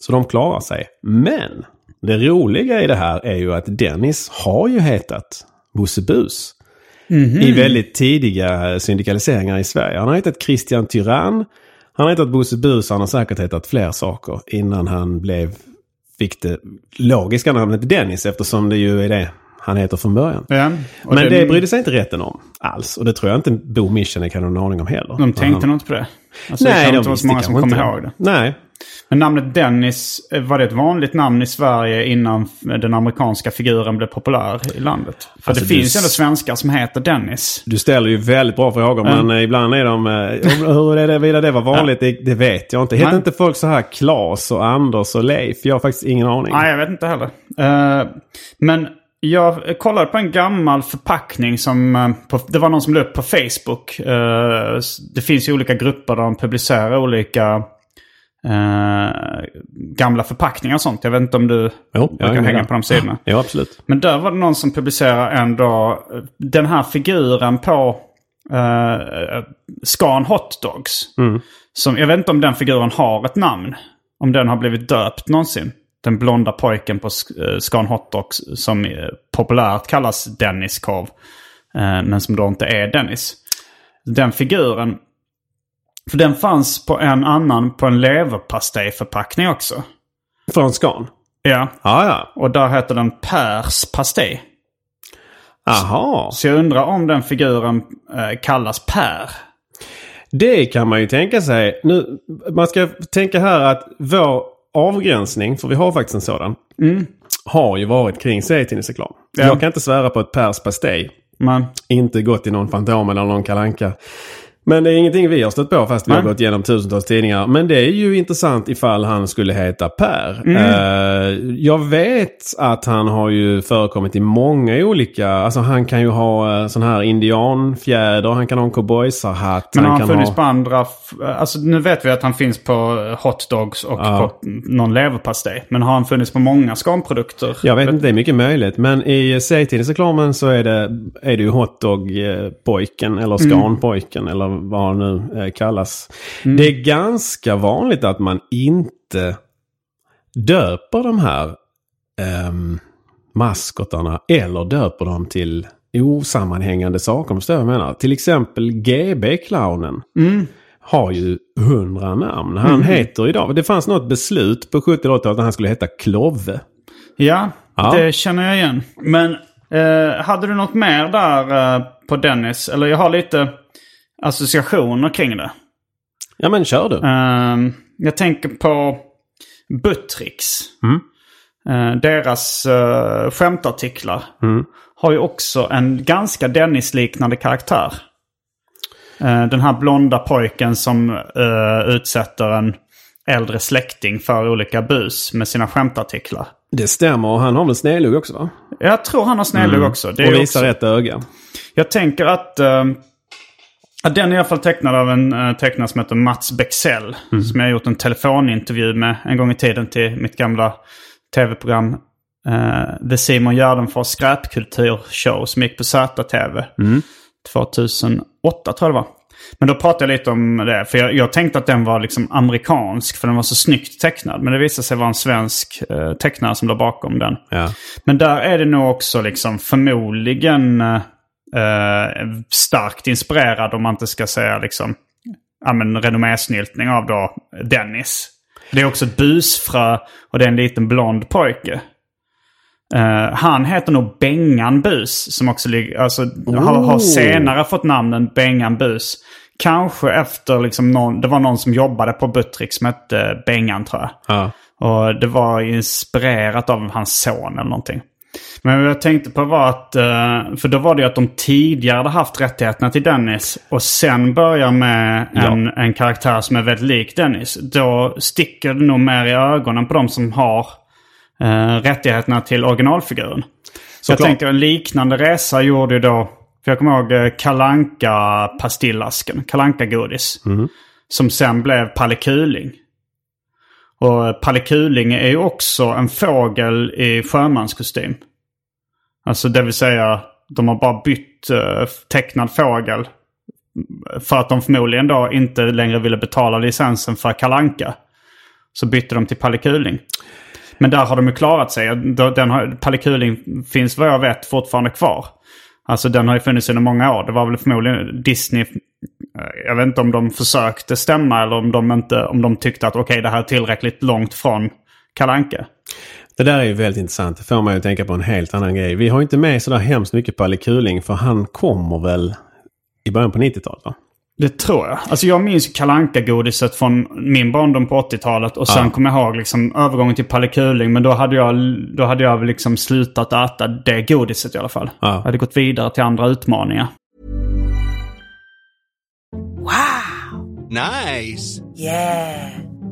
Så de klarar sig. Men det roliga i det här är ju att Dennis har ju hetat Bosse Bus. I väldigt tidiga syndikaliseringar i Sverige. Han har hetat Christian Tyrann. Han har hetat Bosse Bus. Han har säkert hetat fler saker innan han blev, fick det logiska namnet Dennis eftersom det ju är det han heter från början.
Ja,
Men
det-
det brydde sig inte rätten om alls. Och det tror jag inte Bo Michenek hade någon aning om heller.
De tänkte
han...
nog inte på det. Alltså, det
Nej,
kan
de
inte vara så många som kommer ihåg det.
Nej.
Men namnet Dennis, eh, var det ett vanligt namn i Sverige innan den amerikanska figuren blev populär i landet? För
Alltså,
det finns ju ändå svenskar som heter Dennis.
Du ställer ju väldigt bra frågor men eh, ibland är de... eh, Hur är det, vidare det var vanligt, det, det vet jag inte. Heter
Nej.
inte folk så här Klas och Anders och Leif? Jag har faktiskt ingen aning.
Nej, jag vet inte heller. Eh, men jag kollade på en gammal förpackning som... eh, det var någon som la upp på Facebook. Eh, det finns ju olika grupper där de publicerar olika eh, gamla förpackningar och sånt. Jag vet inte om du
Jo, jag
brukar
hänger
hänga på de sidorna.
Ja, absolut.
Men där var det någon som publicerade en dag den här figuren på uh, Scan Hot Dogs. Som, jag vet inte om den figuren har ett namn. Om den har blivit döpt någonsin. Den blonda pojken på uh, Scan Hot Dogs som eh, populärt kallas Dennis Korv. eh, men som då inte är Dennis. Den figuren. För den fanns på en annan, på en leverpastejförpackning också.
Från Scan?
Ja,
Ja, ja.
och där heter den Pers pastej.
Aha.
Så jag undrar om den figuren eh, kallas Per.
Det kan man ju tänka sig. Nu, man ska tänka här att vår avgränsning, för vi har faktiskt en sådan, har ju varit kring serietidningsreklam.
Ja.
Jag kan inte svära på ett Pers pastej.
Men,
Inte gått i någon Fantom eller någon kalanka. Men det är ingenting vi har stött på fast vi har
Nej.
gått igenom tusentals tidningar. Men det är ju intressant ifall han skulle heta Per.
Mm.
Eh, jag vet att han har ju förekommit i många olika... Alltså han kan ju ha uh, sån här indianfjäder, han kan ha en cowboysarhatt.
men har han
kan
funnits
ha...
på andra... Alltså nu vet vi att han finns på Hot Dogs och
Ja.
på någon leverpastej. Men har han funnits på många skanprodukter?
Jag vet inte, det är mycket möjligt. Men i serietidningsreklamen så är det, är det ju hotdog-pojken eller skanpojken eller vad han nu eh, kallas. Det är ganska vanligt att man inte döper de här ehm, maskotarna eller döper dem till osammanhängande saker. Om jag menar. Till exempel GB-clownen. Har ju hundra namn. Han heter idag, det fanns något beslut på 70 talet att han skulle heta Klove.
Ja,
Ja.
det känner jag igen. Men eh, hade du något mer där eh, på Dennis? Eller jag har lite associationer kring det.
Ja men kör du.
Ehm, jag tänker på Buttricks.
Mm.
Eh, deras uh, skämtartiklar
Mm.
har ju också en ganska Dennis-liknande karaktär. Eh, den här blonda pojken som eh, utsätter en äldre släkting för olika bus med sina skämtartiklar.
Det stämmer och han har väl snedlugg också va?
Jag tror han har snedlugg också. Det
Mm. och visar
också
rätt öga.
jag tänker att, eh, den är i alla fall tecknad av en uh, tecknare som heter Mats Bexell. Som jag har gjort en telefonintervju med en gång i tiden till mitt gamla tv-program. Uh, The Simon Gärdenfors skräpkulturshow som gick på ZTV. 2008 tror jag det var. Men då pratade jag lite om det. För jag, jag tänkte att den var liksom amerikansk för den var så snyggt tecknad. Men det visade sig vara en svensk uh, tecknare som låg bakom den.
Ja.
Men där är det nog också liksom förmodligen eh, starkt inspirerad om man inte ska säga liksom ja, men renommésnyltning av då Dennis. Det är också ett busfrö och det är en liten blond pojke. Eh, han heter nog Bengan Bus som också ligger, alltså, har, har
Oh.
senare fått namnen Bengan Bus. Kanske efter liksom någon, det var någon som jobbade på Buttrick som hette Bengan tror jag.
Ja.
Och det var inspirerat av hans son eller någonting. Men vad jag tänkte på var att, eh, för då var det ju att de tidigare hade haft rättigheterna till Dennis och sen börjar med en, en karaktär som är väldigt lik Dennis. Då sticker det nog mer i ögonen på de som har eh, rättigheterna till originalfiguren. Så jag
Såklart.
tänker en liknande resa gjorde ju då, för jag kommer ihåg eh, kalanka pastillasken kalanka godis Som sen blev Palle Kuling. Och Palle Kuling är ju också en fågel i sjömanskostym. Alltså det vill säga, de har bara bytt uh, tecknad fågel. För att de förmodligen då inte längre ville betala licensen för Kalanka. Så bytte de till Palle Kuling. Men där har de ju klarat sig. Den har, Palle Kuling finns vad jag vet fortfarande kvar. Alltså den har ju funnits under många år. Det var väl förmodligen Disney. Eh, jag vet inte om de försökte stämma eller om de, inte, om de tyckte att okej det här är tillräckligt långt från Kalanka.
Det där är ju väldigt intressant. Det får man ju tänka på en helt annan grej. Vi har inte med sådär hemskt mycket Palle Kuling för han kommer väl i början på 90-talet va?
Det tror jag. Alltså jag minns kalanka godiset från min barndom på 80-talet. Och sen
Ja.
kommer jag ihåg liksom övergången till Palle Kuling. Men då hade jag, då hade jag liksom slutat äta det godiset i alla fall.
Ja.
Jag hade gått vidare till andra utmaningar.
Nice.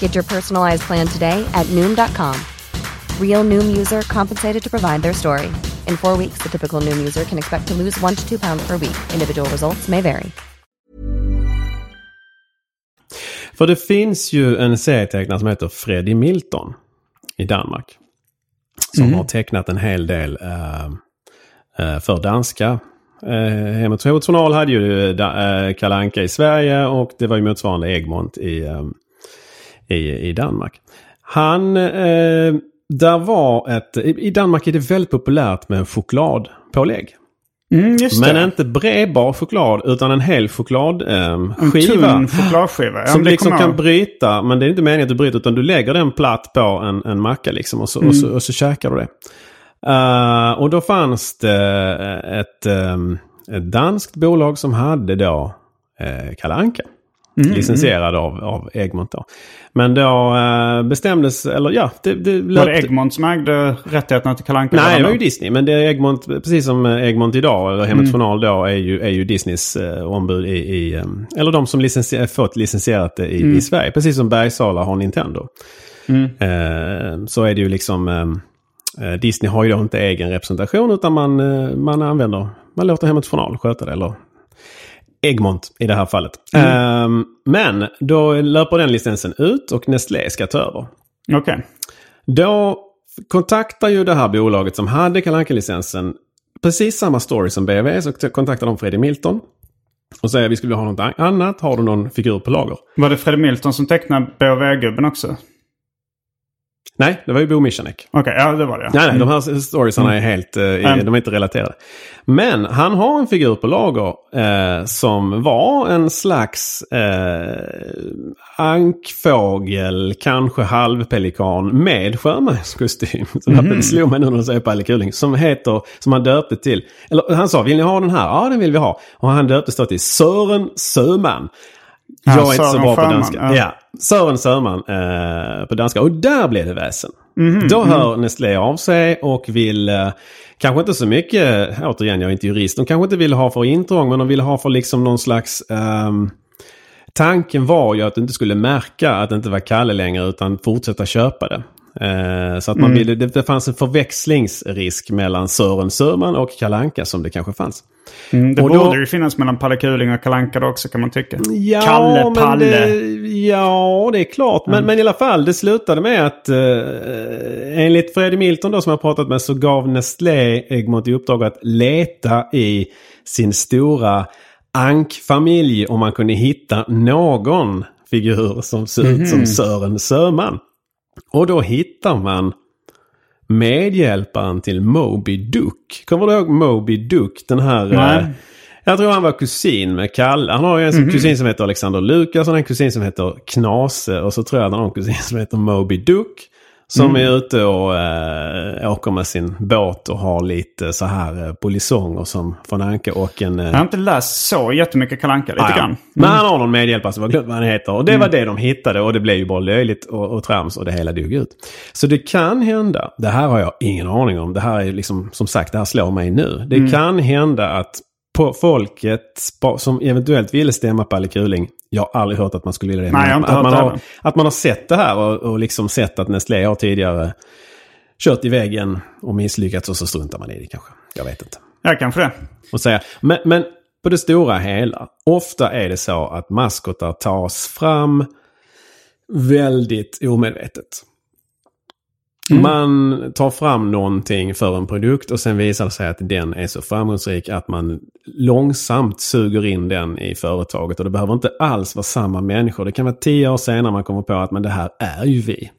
Get your personalized plan today at Noom.com. Real Noom user compensated to provide their story. In four weeks, the typical Noom user can expect to lose one to two pounds per week. Individual results may vary.
För det finns ju en serietecknare som heter Freddy Milton i Danmark. Som har tecknat en hel del eh, eh, för danska. Eh, Hemmets Journal hade ju eh, Kalle Anka i Sverige och det var ju motsvarande Egmont i, eh, i, i Danmark. Han, eh, där var ett, i Danmark är det väldigt populärt med chokladpålägg.
Mm,
Men
det.
inte bredbar choklad utan en hel chokladskiva.
En tunn chokladskiva. Ja,
Som liksom kan
ihåg.
bryta, men det är inte meningen att du bryter utan du lägger den platt på en, en macka liksom och så, och
Mm.
så, och så käkar du det. Eh, och då fanns det ett, ehm, ett danskt bolag som hade då uh, Kalle Anka.
Mm,
Licensierad av, av Egmont då. Men då eh, bestämdes, eller ja, det, det
Var
löpte...
det Egmont som ägde rättigheterna till Kalle Anka?
Nej, det var ju Disney. Men det är Egmont, precis som Egmont idag, eller Hemmets Journal då, är ju, är ju Disneys eh, ombud i, i eh, eller de som licensier, fått licensierat det i, i Sverige. Precis som Bergsala har Nintendo. Eh, så är det ju liksom, eh, eh, Disney har ju då inte egen representation utan man, eh, man använder, man låter Hemmets Journal sköta det. Eller Egmont i det här fallet. Eh, men då löper den licensen ut och Nestlé ska ta över.
Okej.
Då kontaktar ju det här bolaget som hade Kalle licensen precis samma story som BV. Så kontaktar de Freddy Milton. Och säger vi skulle vilja ha något annat. Har du någon figur på lager?
Var det Freddy Milton som tecknade BOV-gubben också?
Nej, det var ju Bo Michanek.
Okej, ja det var det.
Nej, nej, de här storiesarna är helt, eh,
Mm.
de är inte relaterade. Men han har en figur på lager eh, som var en slags eh, ankfågel, kanske halvpelikan med sjömanskostym. Så
Mhm.
det slog mig nu när du säger Palle Kuling. Som heter, som han döpte till, eller han sa vill ni ha den här? Ja den vill vi ha. Och han döptes då till Sören Söman.
Ja,
Jag är inte så bra på danska.
ja.
Sören Sörman eh, på danska. Och där blev det väsen.
Mhm,
Då hör Nestlé av sig och vill, eh, kanske inte så mycket, återigen jag är inte jurist, de kanske inte vill ha för intrång men de vill ha för liksom någon slags ehm, Tanken var ju att du inte skulle märka att det inte var Kalle längre utan fortsätta köpa det. Eh, så att man ville, det, det fanns en förväxlingsrisk mellan Sören Sörman och Kalle Anka som det kanske fanns.
Mm, det
Och då-
borde ju finnas mellan Palle Kuling och Kalle Anka då också kan man tycka.
Ja,
Kalle, Palle.
Det, ja, det är klart. Men, men i alla fall, det slutade med att eh, enligt Freddy Milton då som jag pratat med så gav Nestlé Egmont i uppdrag att leta i sin stora ankfamilj om man kunde hitta någon figur som ser ut som Sören Sörman. Och då hittar man medhjälparen till Moby Duck. Kommer du ihåg Moby Duck? Den här...
Nej.
eh, Jag tror han var kusin med Kalle. Han har ju en
Mhm.
kusin som heter Alexander Lukas och en kusin som heter Knase. Och så tror jag han har en kusin som heter Moby Duck. Som
Mm.
är ute och äh, åker med sin båt och har lite så här äh, polisonger som von Anka och en... eh,
Jag har inte läst så jättemycket Kalle Anka, lite
Ja, ja.
grann.
Men han har någon medhjälpare som var glömt vad han heter. Och det
Mm.
var det de hittade och det blev ju bara löjligt och, och trams och det hela dog ut. Så det kan hända, det här har jag ingen aning om. Det här är liksom, som sagt, det här slår mig nu. Det
Mm.
kan hända att på folket som eventuellt ville stämma Palle Kuling. Jag har aldrig hört att man skulle vilja det.
Nej, jag har inte
att,
hört
man
det
har, att man har sett det här och, och liksom sett att Nestlé har tidigare kört i väggen och misslyckats och så struntar man i det kanske. Jag vet inte
Ja, kanske det.
och säga. Men, men på det stora hela, ofta är det så att maskotar tas fram väldigt omedvetet. Man tar fram någonting för en produkt och sen visar det sig att den är så framgångsrik att man långsamt suger in den i företaget. Och det behöver inte alls vara samma människor. Det kan vara tio år senare man kommer på att men det här är ju vi.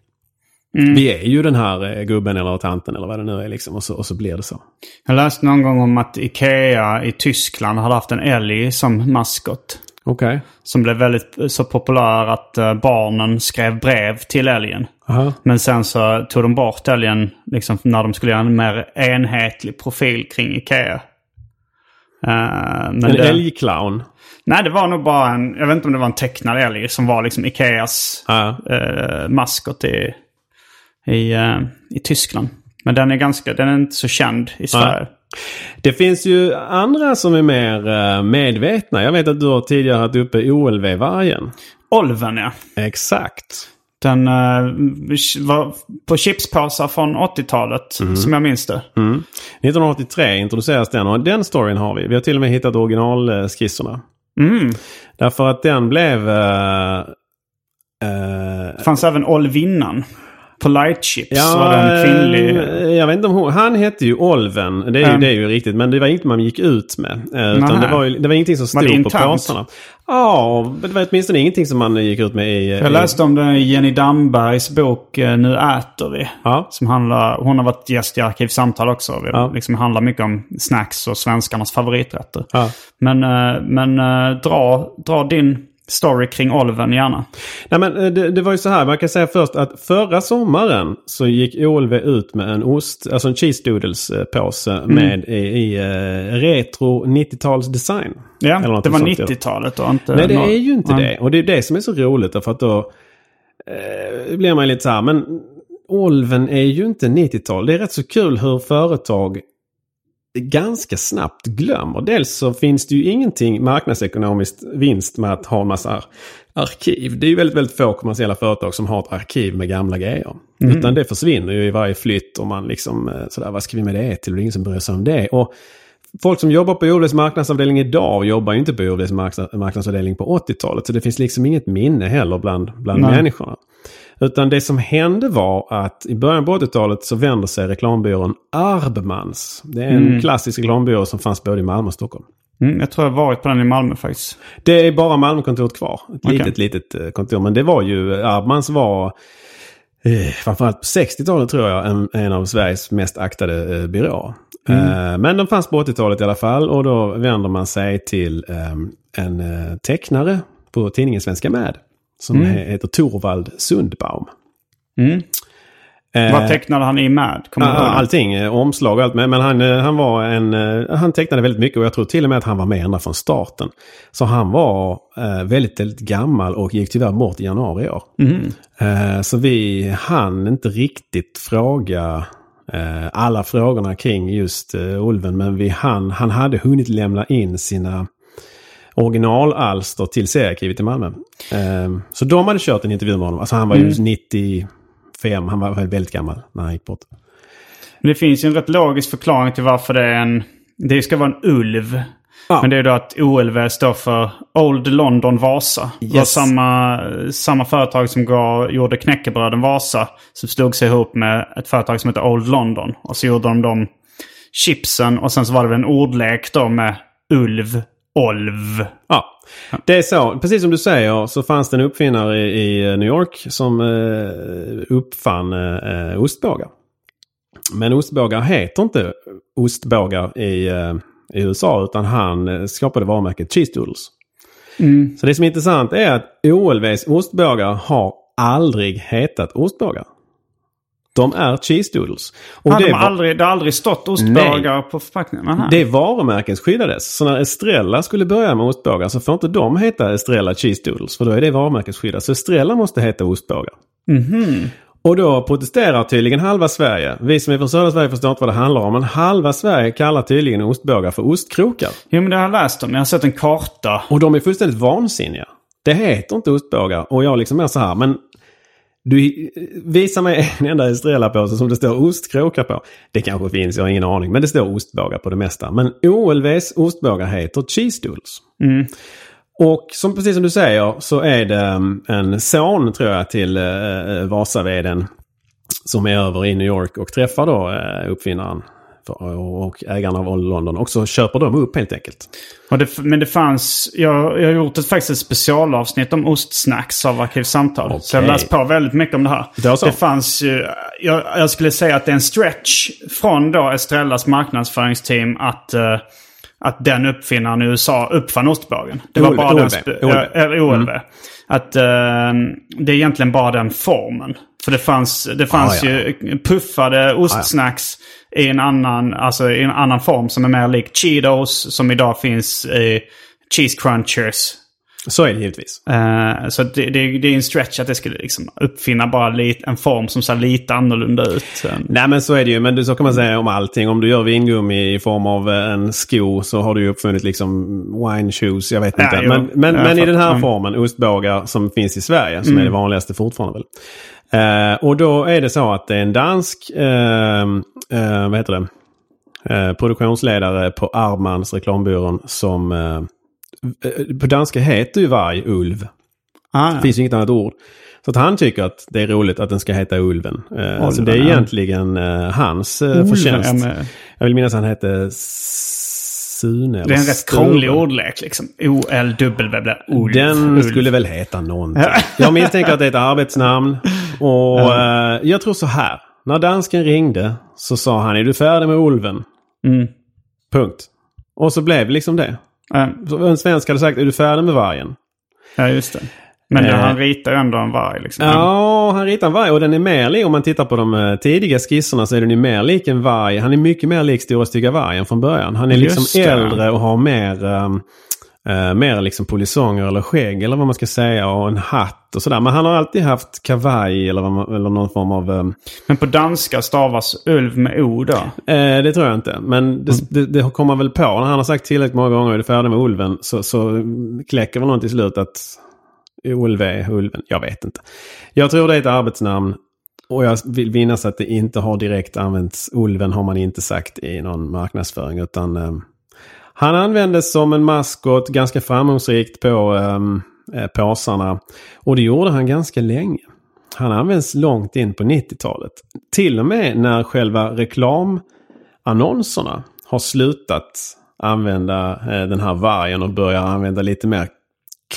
Vi är ju den här eh, gubben eller tanten eller vad det nu är liksom. Och så, och så blir det så.
Jag läste någon gång om att Ikea i Tyskland hade haft en älg som maskot.
Okej.
Som blev väldigt så populär att eh, barnen skrev brev till älgen.
Aha.
Men sen så tog de bort älgen liksom, när de skulle göra en mer enhetlig profil kring Ikea. Men
En
det,
älgclown.
Nej, det var nog bara en... Jag vet inte om det var en tecknad älg som var liksom Ikeas
Ja.
eh, maskot i, i, eh, i Tyskland. Men den är ganska... Den är inte så känd i Sverige.
Det finns ju andra som är mer eh, medvetna. Jag vet att du har tidigare haft uppe OLV-vargen.
Olven, ja.
Exakt.
Den eh, var på chipspåsar från 80-talet,
Mm.
som jag minns det.
1983 introduceras den och den storyn har vi. Vi har till och med hittat originalskisserna.
Mm.
Därför att den blev... eh, eh,
Det fanns även Olvinnan. På Chips var det en kvinnlig...
eh, Jag vet inte om hon... Han hette ju Olven. Det är, ju, det är ju riktigt. Men det var inget man gick ut med. eh, Utan det var, ju, det var ingenting som stod på påsarna. Ja, det var åtminstone ingenting som man gick ut med i...
Jag läste om det i Jenny Dambergs bok eh, Nu äter vi.
Ja.
Som handlar, hon har varit gäst i Arkivsamtal också. Det
Ja.
liksom handlar mycket om snacks och svenskarnas favoriträtter.
Ja.
Men, eh, men eh, dra, dra din story kring Olven gärna.
Nej, men eh, det, det var ju så här, man kan säga först att förra sommaren så gick OLV ut med en ost, alltså en cheese doodles påse
Mm.
med i, i eh, retro 90-tals design.
Ja, det var
sånt, ja.
90-talet och inte...
Nej, det
nå-
är ju inte
Ja.
det. Och det är det som är så roligt därför att då eh, blir man lite så här, men Olven är ju inte 90-tal. Det är rätt så kul hur företag ganska snabbt glömmer. Dels så finns det ju ingenting marknadsekonomiskt vinst med att ha en massa ar- arkiv. Det är ju väldigt, väldigt få kommersiella företag som har ett arkiv med gamla grejer. Utan det försvinner ju i varje flytt och man liksom eh, sådär, vad ska vi med det till? Det är ingen som bryr sig om det. Och folk som jobbar på OLVs marknadsavdelning idag jobbar ju inte på marknads- marknadsavdelning på 80-talet. Så det finns liksom inget minne heller bland, bland
Nej.
människorna. Utan det som hände var att i början på 80-talet så vänder sig reklambyrån Arbmans. Det är en klassisk reklambyrå som fanns både i Malmö och Stockholm.
Mm, jag tror jag varit på den i Malmö faktiskt.
Det är bara Malmökontoret kvar. Ett
Okej.
litet, litet eh, kontor. Men det var ju, Arbmans var eh, framförallt på 60-talet tror jag en, en av Sveriges mest aktade eh, byråer. Eh, men de fanns på 80-talet i alla fall och då vänder man sig till eh, en eh, tecknare på tidningen Svenska Med. Som he- heter Torvald Sundbaum.
Mm.
Eh,
Vad tecknade han i med? Kommer det?
allting, eh, omslag och allt. Men, men han, eh, han var en... Han tecknade väldigt mycket och jag tror till och med att han var med ända från starten. Så han var väldigt, väldigt gammal och gick tyvärr bort i januari i år. Eh, så vi hann inte riktigt fråga alla frågorna kring just Ulven. Men vi hann, han hade hunnit lämna in sina originalalster till seriearkivet i Malmö. Så de hade kört en intervju med honom. Alltså han var ju 95, han var väldigt gammal när han gick bort.
Men Det finns ju en rätt logisk förklaring till varför det är en... Det ska vara en ulv.
Ja.
Men det är då att OLV står för Old London Vasa. Det var
Yes.
samma, samma företag som gav, gjorde knäckebröden Vasa. Som slog sig ihop med ett företag som heter Old London. Och så gjorde de de chipsen. Och sen så var det väl en ordlek då med ulv, olv.
Ja, det är så. Precis som du säger så fanns det en uppfinnare i, i New York som eh, uppfann eh, ostbågar. Men ostbågar heter inte ostbågar i, eh, i USA utan han eh, skapade varumärket Cheese Doodles. Så det som är intressant är att OLVs ostbågar har aldrig hetat ostbågar. De är Cheese Doodles. Och
Ah,
det
de har aldrig, det har aldrig stått ostbågar på förpackningen? Aha.
det varumärkesskyddades. Så när Estrella skulle börja med ostbågar så får inte de heta Estrella Cheese Doodles. För då är det varumärkesskyddat. Så Estrella måste heta ostbågar. Och då protesterar tydligen halva Sverige. Vi som är från södra Sverige förstår inte vad det handlar om. Men halva Sverige kallar tydligen ostbågar för ostkrokar.
Jo men det har jag läst om. Jag har sett en karta.
Och de är fullständigt vansinniga. Det heter inte ostbågar. Och jag liksom är så här, men du visa mig en enda Estrella-påse som det står ostkrokar på. Det kanske finns, jag har ingen aning. Men det står ostbågar på det mesta. Men OLVs ostbågar heter Cheese Doodles. Och som, precis som du säger så är det um, en son tror jag till uh, Vasaveden som är över i New York och träffar då uh, uppfinnaren och ägaren av London. Och så köper de upp helt enkelt.
Det, men det fanns, jag, jag har gjort ett, faktiskt ett specialavsnitt om ostsnacks av Arkivsamtal. Så jag har läst på väldigt mycket om det här.
Så.
Det fanns ju, jag, jag skulle säga att det är en stretch från då Estrellas marknadsföringsteam att, eh, att den uppfinnaren i USA uppfann ostbågen. Det var bara den, spe-
OLV.
ja, eller OLV. Att eh, det är egentligen bara den formen. För det fanns, det fanns
Ah, ja.
ju puffade ostsnacks i en annan, alltså i en annan form som är mer lik Cheetos som idag finns i Cheese Crunchers.
Så är det givetvis.
Eh, så det, det, det är en stretch att det skulle liksom uppfinna bara lite, en form som ser lite annorlunda ut.
Nej men så är det ju. Men så kan man säga om allting. Om du gör vingummi i form av eh, en sko så har du ju uppfunnit liksom wine shoes. Jag vet
Ja,
inte.
jo.
men men,
Ja,
men i den här.
Mm.
formen, ostbågar som finns i Sverige, som är det vanligaste fortfarande väl. Eh, och då är det så att det är en dansk, eh, eh, vad heter det, eh, produktionsledare på Armans reklambyrån som eh, eh, på danska heter ju varg ulv.
Ah,
Det finns ju inget annat ord. Så att han tycker att det är roligt att den ska heta Ulven. Eh, så det är
ja.
egentligen hans eh,
Ulven,
förtjänst.
ja,
Jag vill minnas att han hette Sune.
Det är en rätt krånglig ordlek liksom. O-L-W.
Den skulle väl heta någonting. Jag misstänker att det är ett arbetsnamn. Och eh, jag tror så här. När dansken ringde så sa han är du färdig med Ulven?
Mm.
Punkt. Och så blev det liksom det. Så en svensk hade sagt är du färdig med vargen?
Ja, just det. Men
Eh.
han ritar ju ändå en varg liksom.
Ja, han ritar en varg och den är mer lik, om man tittar på de eh, tidiga skisserna så är den ju mer lik en varg. Han är mycket mer lik Stora Stygga Vargen från början. Han är
Just
liksom
det.
äldre och har mer, um, eh, mer liksom polisonger eller skägg eller vad man ska säga och en hatt och sådär. Men han har alltid haft kavaj eller, man, eller någon form av... Um,
Men på danska stavas ulv med O då.
eh, det tror jag inte. Men det,
Mm.
det, det kommer väl på. När han har sagt tillräckligt många gånger är du färdig med ulven så, så kläcker väl någon till slut att Ulve, ulven, jag vet inte. Jag tror det är ett arbetsnamn. Och jag vill minnas att det inte har direkt använts. Ulven har man inte sagt i någon marknadsföring. Utan eh, han användes som en maskot ganska framgångsrikt på eh, eh påsarna. Och det gjorde han ganska länge. Han används långt in på 90-talet. Till och med när själva reklamannonserna har slutat använda eh, den här vargen och börjar använda lite mer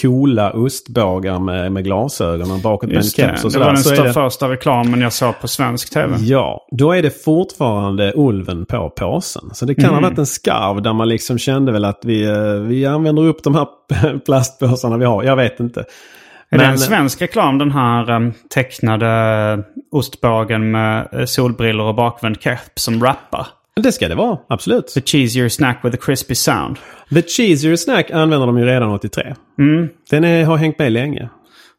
coola ostbågar med, med glasögon och bakåt med en
det.
keps och
det
sådär.
var den
så det,
första reklamen jag såg på svensk tv.
Ja, då är det fortfarande ulven på påsen. Så det kan
Mm.
ha varit en skarv där man liksom kände väl att vi, eh, vi använder upp de här plastpåsarna vi har. Jag vet inte.
Är det
Men-
en svensk reklam den här um, tecknade ostbågen med eh, solbrillor och bakvänd keps som rappar?
Det ska det vara, absolut.
The cheesier snack with a crispy sound.
The Cheesier Snack använder de ju redan 83.
Mm.
Den är, har hängt med länge.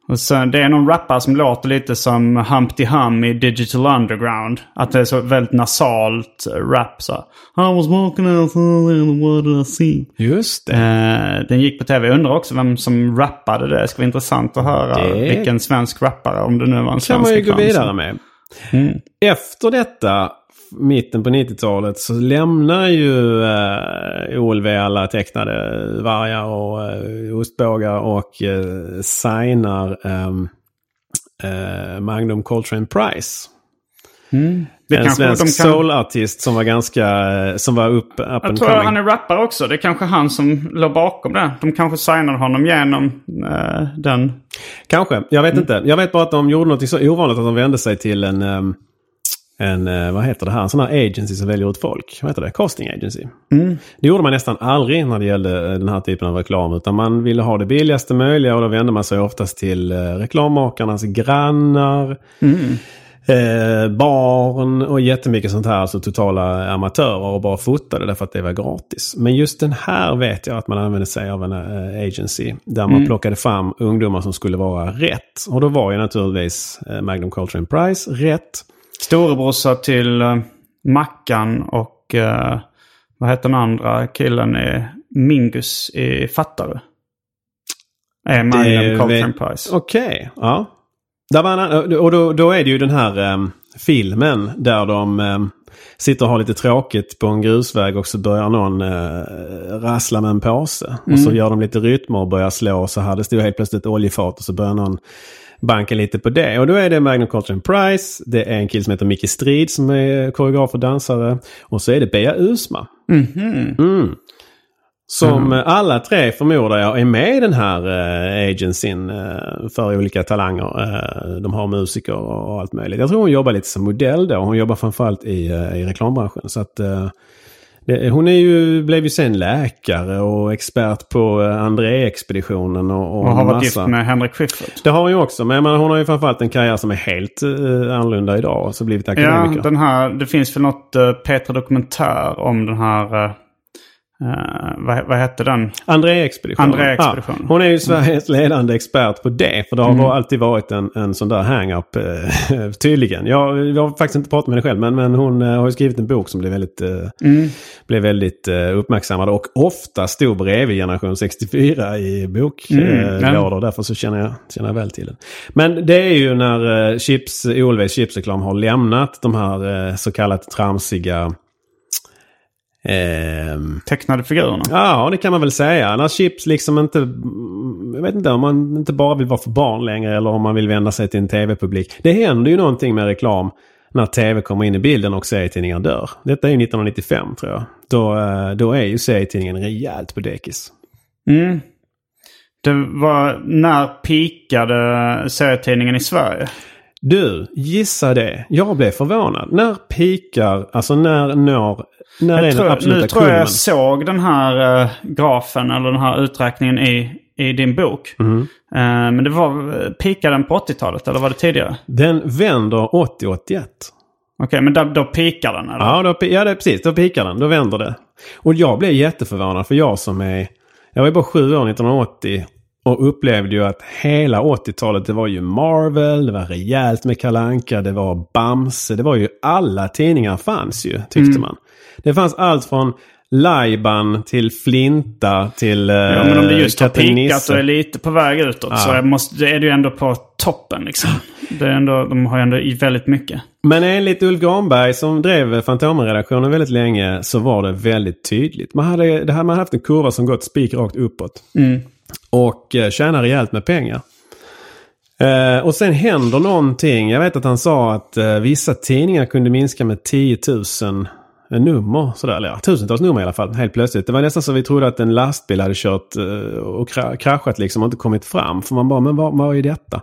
Och så, det är någon rappare som låter lite som Humpty Hum i Digital Underground. Att det är så väldigt nasalt eh, rap så. I was walking outside and what did I see?
Just det.
Eh, den gick på tv. Jag undrar också vem som rappade det. Det ska vara intressant att höra
Det-
vilken svensk rappare, om det nu var en
kan
svensk
man ju gå vidare med. Efter detta, mitten på 90-talet, så lämnar ju eh, OLV alla tecknade vargar och eh, ostbågar och eh, signar ehm, eh, Magnum Coltrane Prize.
Det
en
kanske
svensk
de kan-
soulartist som var ganska, eh, som var upp, up
Jag
and
tror
coming.
han är rappare också. Det är kanske han som låg bakom det. De kanske signade honom genom eh, den.
Kanske, jag vet inte. Jag vet bara att de gjorde något så ovanligt att de vände sig till en, ehm, en, eh, vad heter det här, en sån här agency som väljer ut folk. Vad heter det? Casting agency. Det gjorde man nästan aldrig när det gällde eh, den här typen av reklam. Utan man ville ha det billigaste möjliga och då vände man sig oftast till eh, reklammakarnas grannar. Eh, barn och jättemycket sånt här. Alltså totala amatörer och bara fotade därför att det var gratis. Men just den här vet jag att man använde sig av en eh, agency. Där man plockade fram ungdomar som skulle vara rätt. Och då var ju naturligtvis eh, Magnum Coltrane Prize rätt.
Storebrorsa till uh, Mackan och uh, vad heter den andra killen? i Mingus i Fattare. Är Magnum Coltrane Prize.
Okej, ja. Där var och då, då är det ju den här em, filmen där de em, sitter och har lite tråkigt på en grusväg och så börjar någon eh, rassla med en påse. Och så gör de lite rytmer och börjar slå. Och så här, det står helt plötsligt oljefat och så börjar någon banka lite på det. Och då är det Magnum Coltrane Price. Det är en kille som heter Micke Strid som är koreograf och dansare. Och så är det Bea Usma. Mm. Som eh, alla tre förmodar jag är med i den här eh, agencyn eh, för olika talanger. Eh, de har musiker och, allt möjligt. Jag tror hon jobbar lite som modell då. Hon jobbar framförallt i, eh, i reklambranschen. Så att, det, hon är ju, blev ju sen läkare och expert på eh, André-expeditionen. Och, och,
Och har varit gift med Henrik Schyffert.
Det har hon ju också. Men menar, hon har ju framförallt en karriär som är helt eh, annorlunda idag. Och så blivit
Ja,
akademiker.
den här, det finns väl något uh, Petra Dokumentär om den här... Uh, uh, vad, vad hette den?
André-expeditionen.
André-expeditionen.
Ja, hon är ju Sveriges ledande expert på det. För det har alltid varit en, en sån där hang-up eh, tydligen. Jag, jag har faktiskt inte pratat med henne själv. Men, men hon eh, har ju skrivit en bok som blev väldigt, eh, blev väldigt eh, uppmärksammad. Och ofta stod bredvid generation 64 i boklådor.
Mm,
Eh,
ja.
Därför så känner jag, känner jag väl till den. Men det är ju när chips, OLVs chipsreklam har lämnat de här så kallat tramsiga
Tecknade figurerna.
Ja, det kan man väl säga. När chips liksom inte... Jag vet inte om man inte bara vill vara för barn längre eller om man vill vända sig till en tv-publik. Det händer ju någonting med reklam när tv kommer in i bilden och serietidningar dör. Detta är ju 1995 tror jag. Då, eh, då är ju serietidningen rejält på dekis.
Mm. Det var när pikade serietidningen i Sverige?
Du, gissa det. Jag blev förvånad. När pikar, alltså när når... När är
Jag
den
tror,
absoluta
nu tror jag jag såg den här eh, grafen eller den här uträkningen i, i din bok.
Mhm.
Eh, men det var, pikade den på 80-talet eller var det tidigare?
Den vänder 80-81.
Okej, men då, då pikar den eller?
Ja, då, ja det är precis. Då pikar den. Då vänder det. Och jag blev jätteförvånad för jag som är... Jag var ju bara sju år 1980 och upplevde ju att hela 80-talet det var ju Marvel, det var rejält med Kalanka, det var Bamse, det var ju alla tidningar fanns ju tyckte man. Det fanns allt från Lajban till Flinta till eh,
Ja, men om det just har
Nisse.
och är lite på väg utåt så är, måste, det är det ju ändå på toppen liksom. Det är ändå, de har ju ändå i väldigt mycket.
Men enligt Ulf Granberg som drev Fantomen-redaktionen väldigt länge så var det väldigt tydligt. Man hade, det här, man hade haft en kurva som gått spikrakt uppåt. Och eh, tjänar rejält med pengar. Eh, och sen händer någonting. Jag vet att han sa att eh, vissa tidningar kunde minska med 10 000 eh, nummer. Sådär, eller ja, tusentals nummer i alla fall. Helt plötsligt. Det var nästan så vi trodde att en lastbil hade kört eh, och kra- kraschat liksom och inte kommit fram. För man bara, men vad, vad är detta?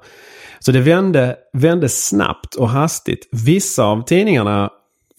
Så det vände, vände snabbt och hastigt. Vissa av tidningarna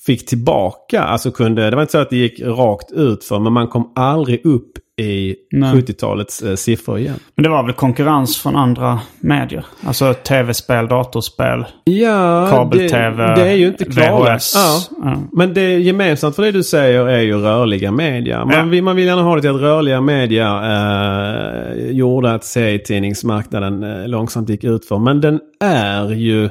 fick tillbaka, alltså kunde, det var inte så att det gick rakt ut för men man kom aldrig upp i
Nej.
70-talets eh, siffror igen.
Men det var väl konkurrens från andra medier? Alltså tv-spel, datorspel.
Ja,
Kabel-tv,
det, det är ju inte.
VHS.
Ja.
Ja.
Men det gemensamt för det du säger är ju rörliga media. Man,
Ja.
vill, man vill gärna ha det till att rörliga media eh, gjorde att serietidningsmarknaden eh, långsamt gick ut för. Men den är ju...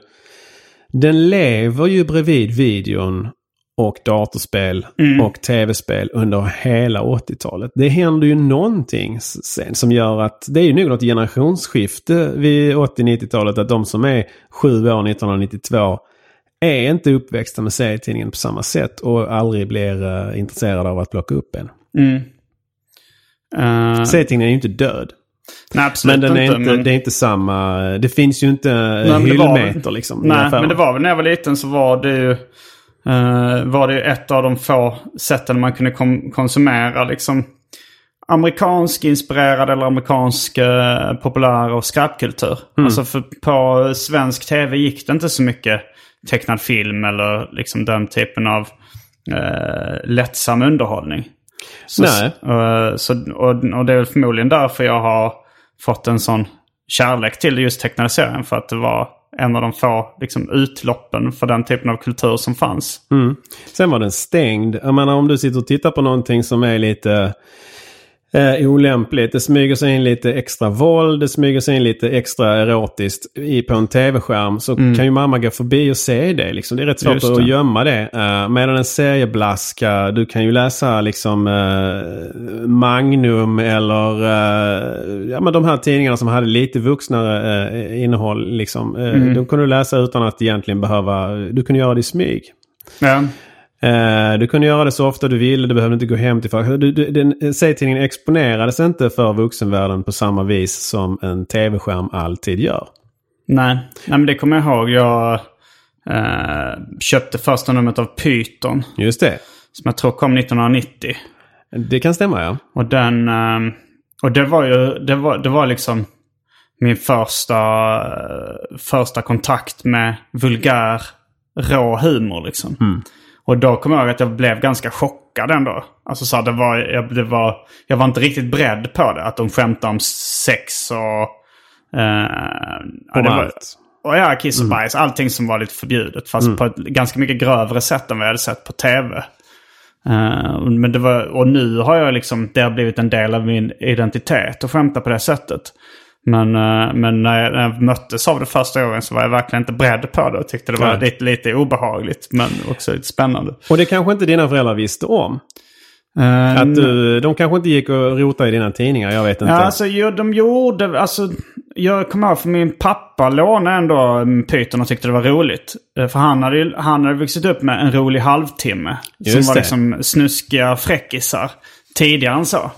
Den lever ju bredvid videon och datorspel och tv-spel under hela 80-talet. Det händer ju någonting sen som gör att det är ju nog något generationsskifte vid 80-90-talet att de som är sju år 1992 är inte uppväxta med serietidningen på samma sätt och aldrig blir eh, intresserade av att plocka upp en.
Uh,
Serietidningen är ju inte död.
nej, absolut
Men den är
inte.
inte,
men-
det är inte samma... Det finns ju inte
Nej, det var-
hyllmeter liksom.
Nej, men det var väl när jag var liten så var det ju var det ett av de få sätten man kunde kom- konsumera liksom amerikansk inspirerad eller amerikansk eh, populär och skrattkultur. Alltså för på svensk tv gick det inte så mycket tecknad film eller liksom den typen av eh, lättsam underhållning. Så,
Nej.
eh, så, och, och det är väl förmodligen därför jag har fått en sån kärlek till just tecknade serien. För att det var en av de få liksom, utloppen för den typen av kultur som fanns. Mm.
Sen var den stängd. Jag menar om du sitter och tittar på någonting som är lite eh, olämpligt. Det smyger sig in lite extra våld. Det smyger sig in lite extra erotiskt i, på en tv-skärm. Så kan ju mamma gå förbi och se det. Liksom. Det är rätt svårt att gömma det. Uh, medan en serieblaska, du kan ju läsa liksom eh, Magnum eller eh, ja, men de här tidningarna som hade lite vuxnare eh, innehåll. Liksom. Uh, De kunde du läsa utan att egentligen behöva, du kunde göra det i smyg.
Ja.
Eh, du kunde göra det så ofta du ville. Du behövde inte gå hem till folk. Du, du, den, serietidningen exponerades inte för vuxenvärlden på samma vis som en tv-skärm alltid gör.
Nej. Nej, men det kommer jag ihåg. Jag eh, köpte första numret av Python.
Just det.
Som jag tror kom 1990.
Det kan stämma ja.
Och den... ehm, Och det var ju... Det var, det var liksom min första, eh, första kontakt med vulgär, rå humor liksom. Och då kommer jag ihåg att jag blev ganska chockad ändå. Alltså så här, det var, jag, det var, jag var inte riktigt beredd på det. Att de skämtade om sex och... Eh, ja, det var,
allt.
och ja, kiss och bajs. Allting som var lite förbjudet. Fast på ett ganska mycket grövre sätt än vad jag hade sett på tv. Eh, men det var, och nu har jag liksom, det har blivit en del av min identitet att skämta på det sättet. Men, eh, men när, jag, när jag möttes av det första gången så var jag verkligen inte beredd på det. Och tyckte det var lite, lite obehagligt men också lite spännande.
Och det kanske inte dina föräldrar visste om.
Eh,
Att du, de kanske inte gick och rotade i dina tidningar. Jag vet inte.
Ja, alltså jo, de gjorde... Alltså, jag kommer ihåg för min pappa lånade ändå Python och tyckte det var roligt. Eh, För han hade, ju- han hade vuxit upp med en rolig halvtimme. som
Just
var
det.
liksom snuskiga fräckisar. Tidigare än så.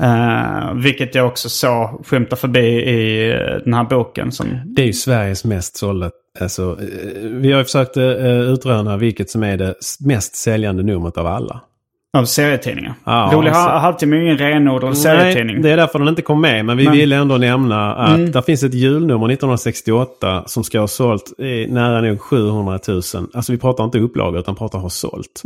Eh, vilket jag också såg skymta förbi i eh, den här boken. Som,
Det är ju Sveriges mest sålda. Alltså, eh, vi har ju försökt utröna vilket som är det mest säljande numret av alla.
av serietidningar.
Ja,
rolig
så-
ha- halvtimme är ju ingen renodlad serietidning.
Det är därför den inte kom med. Men vi
Men-
ville ändå nämna att det finns ett julnummer 1968 som ska ha sålt eh, nära nog 700 000. Alltså vi pratar inte upplagor utan pratar ha sålt.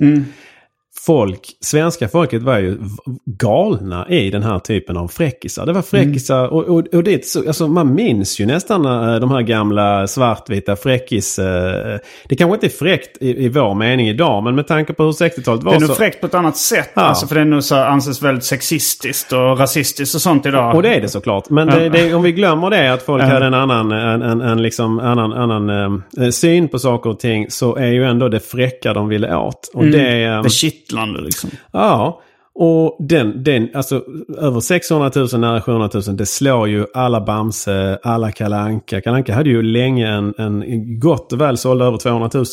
Folk, svenska folket var ju galna i den här typen av fräckisar. Det var fräckisar och, och, och det är så, alltså man minns ju nästan eh, de här gamla svartvita fräckis... eh, Det kanske inte är fräckt i, i vår mening idag men med tanke på hur 60-talet var
Det är nog
så...
fräckt på ett annat sätt.
Ja.
Alltså, för det är nog så anses väldigt sexistiskt och rasistiskt och sånt idag.
Och det är det såklart. Men det, det, om vi glömmer det att folk hade en annan, en, en, en liksom annan, annan eh, syn på saker och ting så är ju ändå det fräcka de ville åt. Och det, eh,
Det kittlande liksom.
ja. Och den, den, alltså över 600 000, nära 700 000, det slår ju alla Bamse, alla Kalle Anka. Kalle Anka hade ju länge en, en gott och väl sålda över 200 000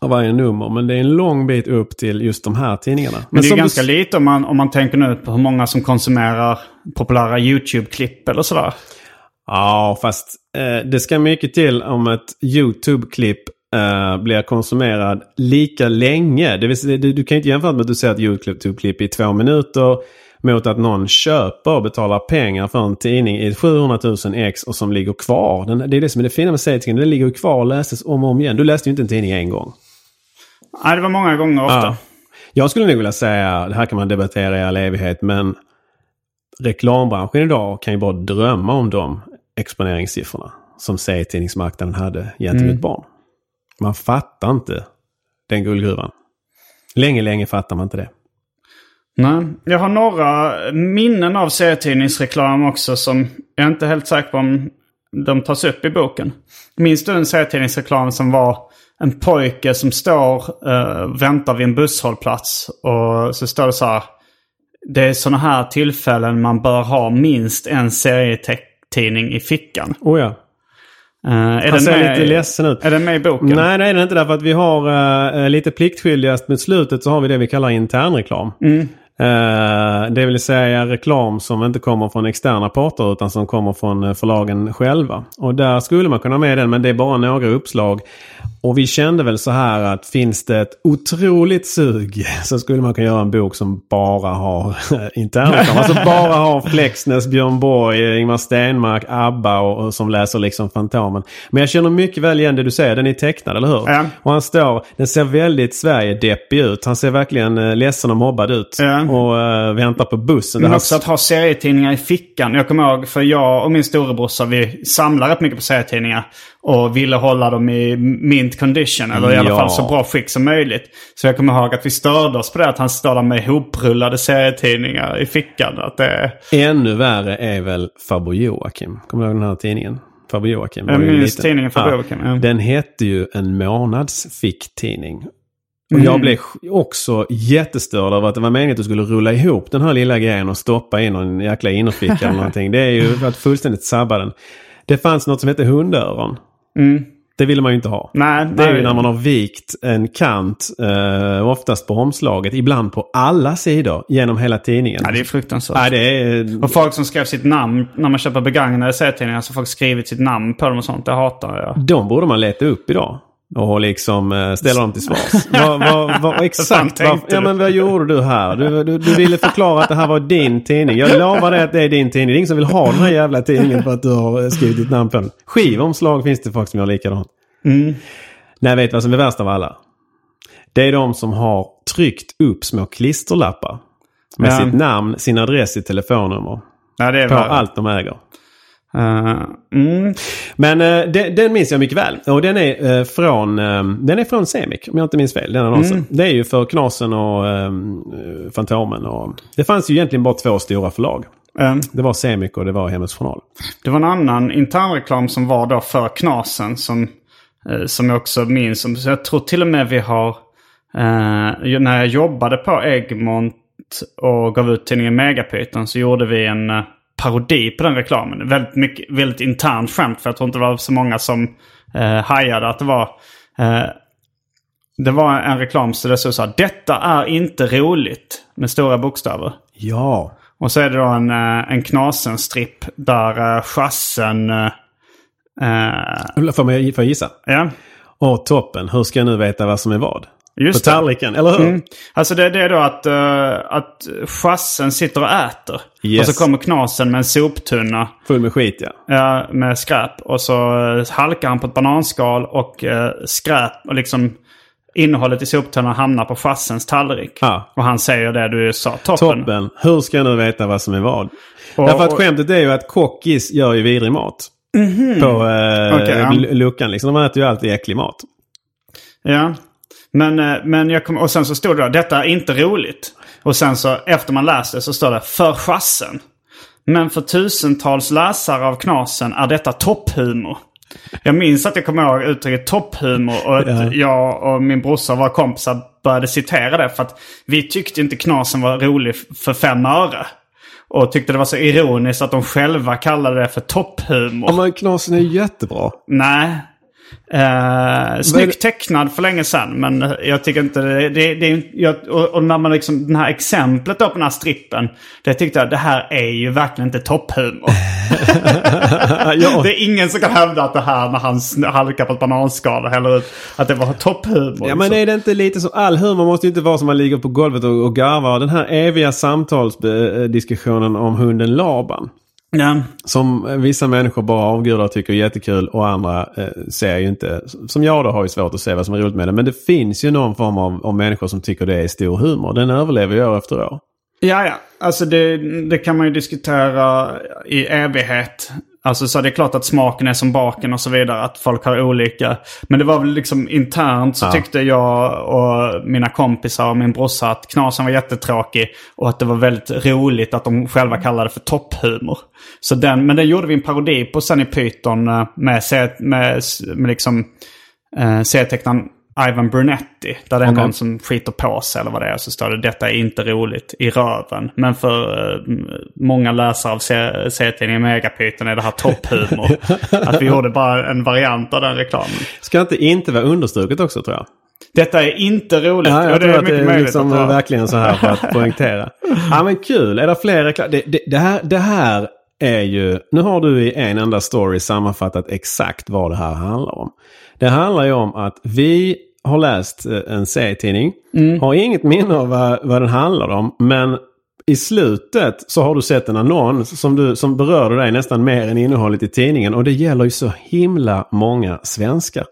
av varje nummer. Men det är en lång bit upp till just de här tidningarna.
Men det är ju
du
ganska
s-
lite om man, om man tänker nu på hur många som konsumerar populära YouTube-klipp eller sådär.
Ja, fast eh, det ska mycket till om ett YouTube-klipp eh, blir konsumerad lika länge. Det vill säga, du, du kan inte jämföra med att du ser ett YouTube-klipp i två minuter mot att någon köper och betalar pengar för en tidning i 700 000 ex och som ligger kvar. Den, det är det som är det fina med serietidningen. Den ligger kvar och läses om och om igen. Du läste ju inte en tidning en gång.
Nej, det var många gånger ofta.
Ja. Jag skulle nog vilja säga, det här kan man debattera i all evighet, men reklambranschen idag kan ju bara drömma om de exponeringssiffrorna som serietidningsmarknaden hade gentemot barn. Man fattar inte den guldgruvan. Länge, länge fattar man inte det.
Nej. Jag har några minnen av serietidningsreklam också som jag är inte helt säker på om de tas upp i boken. Minns du en serietidningsreklam som var en pojke som står och väntar vid en busshållplats och så står det så här. Det är sådana här tillfällen man bör ha minst en serietidning i fickan.
Oh ja.
Uh, är
Han
den
ser
med,
lite ledsen ut.
Är den med i boken?
Nej, det är det inte därför att vi har eh, lite pliktskyldigast mot slutet så har vi det vi kallar internreklam. Eh, det vill säga reklam som inte kommer från externa parter utan som kommer från eh, förlagen själva. Och där skulle man kunna ha med den men det är bara några uppslag. Och vi kände väl så här att finns det ett otroligt sug så skulle man kunna göra en bok som bara har internreklam. alltså bara har Flexnäs, Björn Borg, Ingmar Stenmark, ABBA och, och som läser liksom Fantomen. Men jag känner mycket väl igen det du säger. Den är tecknad, eller hur?
Ja.
Och han står, den ser väldigt Sverige-deppig ut. Han ser verkligen eh, ledsen och mobbad ut.
Ja.
Och eh, väntar på bussen.
Men
Det
också att ha serietidningar i fickan. Jag kommer ihåg, för jag och min storebrorsa, vi samlar rätt mycket på serietidningar. Och ville hålla dem i mint condition, eller i alla
Ja.
fall så bra skick som möjligt. Så jag kommer ihåg att vi störde oss på det, att han står där med ihoprullade serietidningar i fickan. Att det.
Ännu värre är väl Farbror Joakim. Kommer du ihåg den här tidningen? Farbror Joakim.
Jag minns tidningen Farbror Joakim, ja.
Den hette ju en månadsficktidning. Och
Mm.
jag blev också jättestörd över att det var meningen att du skulle rulla ihop den här lilla grejen och stoppa in någon jäkla innerficka eller någonting. Det är ju att fullständigt sabba den. Det fanns något som hette hundöron. Det ville man ju inte ha.
Mm. Nej,
Det är ju när man har vikt en kant, eh, oftast på omslaget, ibland på alla sidor genom hela tidningen.
Ja, det är fruktansvärt.
Nej, det är...
Och folk som skrev sitt namn när man köper begagnade serietidningar. Så folk skrivit sitt namn på dem och sånt. Det hatar jag.
De borde man leta upp idag. Och liksom eh, ställa dem till svars. vad, vad, vad, exakt vad, ja, men vad gjorde du här? Du, du, du ville förklara att det här var din tidning. Jag lovar dig att det är din tidning. Det är ingen som vill ha den här jävla tidningen för att du har eh, skrivit ditt namn på den. Skivomslag finns det folk som gör likadant. Nej, vet du vad som är värst av alla? Det är de som har tryckt upp små klisterlappar. Med
Ja.
sitt namn, sin adress, sitt telefonnummer.
Ja, det är
På allt de äger.
Eh, mm.
Men eh, den, den minns jag mycket väl. Och den är, eh, från, den är från Semik, om jag inte minns fel. Den annonsen. Det är ju för Knasen och Fantomen. Och, det fanns ju egentligen bara två stora förlag.
Eh,
Det var Semik och det var Hemmets Journal.
Det var en annan internreklam som var då för Knasen som, som jag också minns. Som, jag tror till och med vi har, när jag jobbade på Egmont och gav ut tidningen Megapyton så gjorde vi en parodi på den reklamen. Väldigt, mycket, väldigt internt skämt för jag tror inte det var så många som eh, hajade att det var eh, det var en reklam så det stod så här. Detta är inte roligt. Med stora bokstäver.
Ja.
Och så är det då en, eh, en Knasen-stripp där uh, chassen... eh, eh,
Får, man, får jag gissa?
ja,
Åh, toppen. Hur ska jag nu veta vad som är vad?
Just
På
det.
tallriken, eller hur?
Mm. Alltså det, det är då att, uh, att chassen sitter och äter.
Yes.
Och så kommer Knasen med en soptunna
Full med skit, ja.
ja, med skräp. Och så eh, halkar han på ett bananskal och uh, skräp och liksom innehållet i soptunnan hamnar på chassens tallrik.
Ja.
Och han säger det du sa, toppen.
Toppen. Hur ska jag nu veta vad som är vad?
Och-
Därför att
och-
skämtet är ju att kockis gör ju vidrig mat. På eh,
Okej, ja.
l- luckan liksom. De äter ju alltid äcklig mat.
Ja. Men, eh, men jag kom, och sen så stod det då, detta är inte roligt. Och sen så efter man läste så står det för chassen. Men för tusentals läsare av Knasen är detta topphumor. Jag minns att jag kommer ihåg uttrycket topphumor och att
Ja.
jag och min brorsa och våra kompisar började citera det. För att vi tyckte inte Knasen var rolig för fem öre. Och tyckte det var så ironiskt att de själva kallade det för topphumor.
Ja, men Knasen är jättebra.
Nej. Eh, snyggt tecknad för länge sedan. Men jag tycker inte det. det, det jag, och, när man liksom, den här exemplet då på den här strippen. Det tyckte jag, det här är ju verkligen inte topphumor.
ja,
det är ingen som kan hävda att det här när han halkar på ett bananskal häller ut. Att det var topphumor.
ja,
liksom.
men är det inte lite som... All humor måste ju inte vara som man ligger på golvet och, och garvar. Den här eviga samtalsdiskussionen om hunden Laban.
Ja.
Som vissa människor bara avgudar och tycker är jättekul och andra eh, ser ju inte. Som jag då har ju svårt att se vad som är roligt med det. Men det finns ju någon form av, av människor som tycker det är stor humor. Den överlever ju år efter år.
Ja, ja. Alltså det, det kan man ju diskutera i evighet. Alltså så det är klart att smaken är som baken och så vidare. Att folk har olika. Men det var väl liksom internt så
Ja.
tyckte jag och mina kompisar och min brorsa att Knasen var jättetråkig. Och att det var väldigt roligt att de själva kallade det för topphumor. Så den, men den gjorde vi en parodi på sen i Python eh, med, med, med liksom eh, serietecknaren Ivan Brunetti. Där det är
Okej.
någon som skiter på sig eller vad det är. Så står det detta är inte roligt i röven. Men för eh, många läsare av se- serietidningen Megapyton är det här topphumor. att vi gjorde bara en variant av den reklamen.
Ska inte inte vara understruket också tror jag.
Detta är inte roligt.
Ja, jag
det
tror
är
att det är liksom
det
verkligen så här för att poängtera. Ja men kul. Är det fler reklam? Det, det, det, här, det här är ju, nu har du i en enda story sammanfattat exakt vad det här handlar om. Det handlar ju om att vi har läst eh, en serietidning, har inget minne av vad, vad den handlar om, men i slutet så har du sett en annons som, du, som berörde dig nästan mer än innehållet i tidningen. Och det gäller ju så himla många svenskar.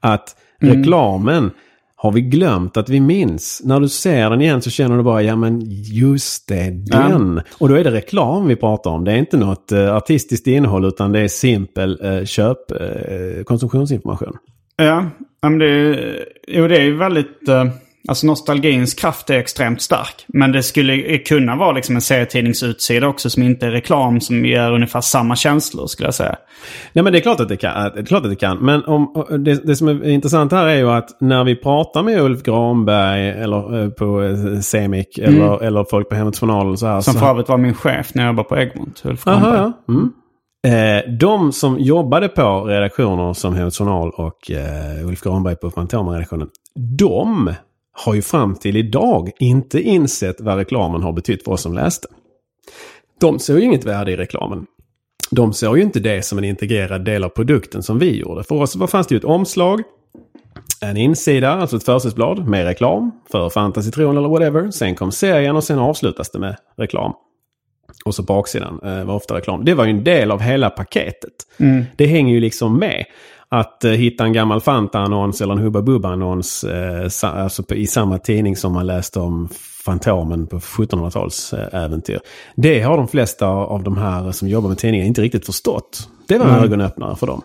Att reklamen har vi glömt att vi minns. När du ser den igen så känner du bara, ja men just det, den. Och då är det reklam vi pratar om. Det är inte något eh, artistiskt innehåll utan det är simpel eh, köp, eh, konsumtionsinformation.
Ja, men det, är- jo, det är ju väldigt... eh, Alltså nostalgins kraft är extremt stark. Men det skulle kunna vara liksom en serietidningsutsida också som inte är reklam som ger ungefär samma känslor skulle jag säga.
Nej men det är klart att det kan. Det är klart att det kan. Men om, det, det som är intressant här är ju att när vi pratar med Ulf Granberg eller eh, på eh, Semik eller, eller folk på Hemmets Journal så här.
Mm. Som
så,
för övrigt var min chef när jag jobbade på Egmont. Ulf
Aha,
Granberg.
ja. Mm. Eh, de som jobbade på redaktioner som Hemmets Journal och eh, Ulf Granberg på Fantomen-redaktionen. De har ju fram till idag inte insett vad reklamen har betytt för oss som läste. De ser ju inget värde i reklamen. De såg ju inte det som en integrerad del av produkten som vi gjorde. För oss fanns det ju ett omslag, en insida, alltså ett försättsblad med reklam för Fantasy-tron eller whatever. Sen kom serien och sen avslutas det med reklam. Och så baksidan eh, var ofta reklam. Det var ju en del av hela paketet. Det hänger ju liksom med. Att eh, hitta en gammal Fanta-annons eller en Hubba Bubba-annons eh, alltså i samma tidning som man läste om Fantomen på 1700-tals eh. Det har de flesta av de här som jobbar med tidningar inte riktigt förstått. Det var en ögonöppnare för dem.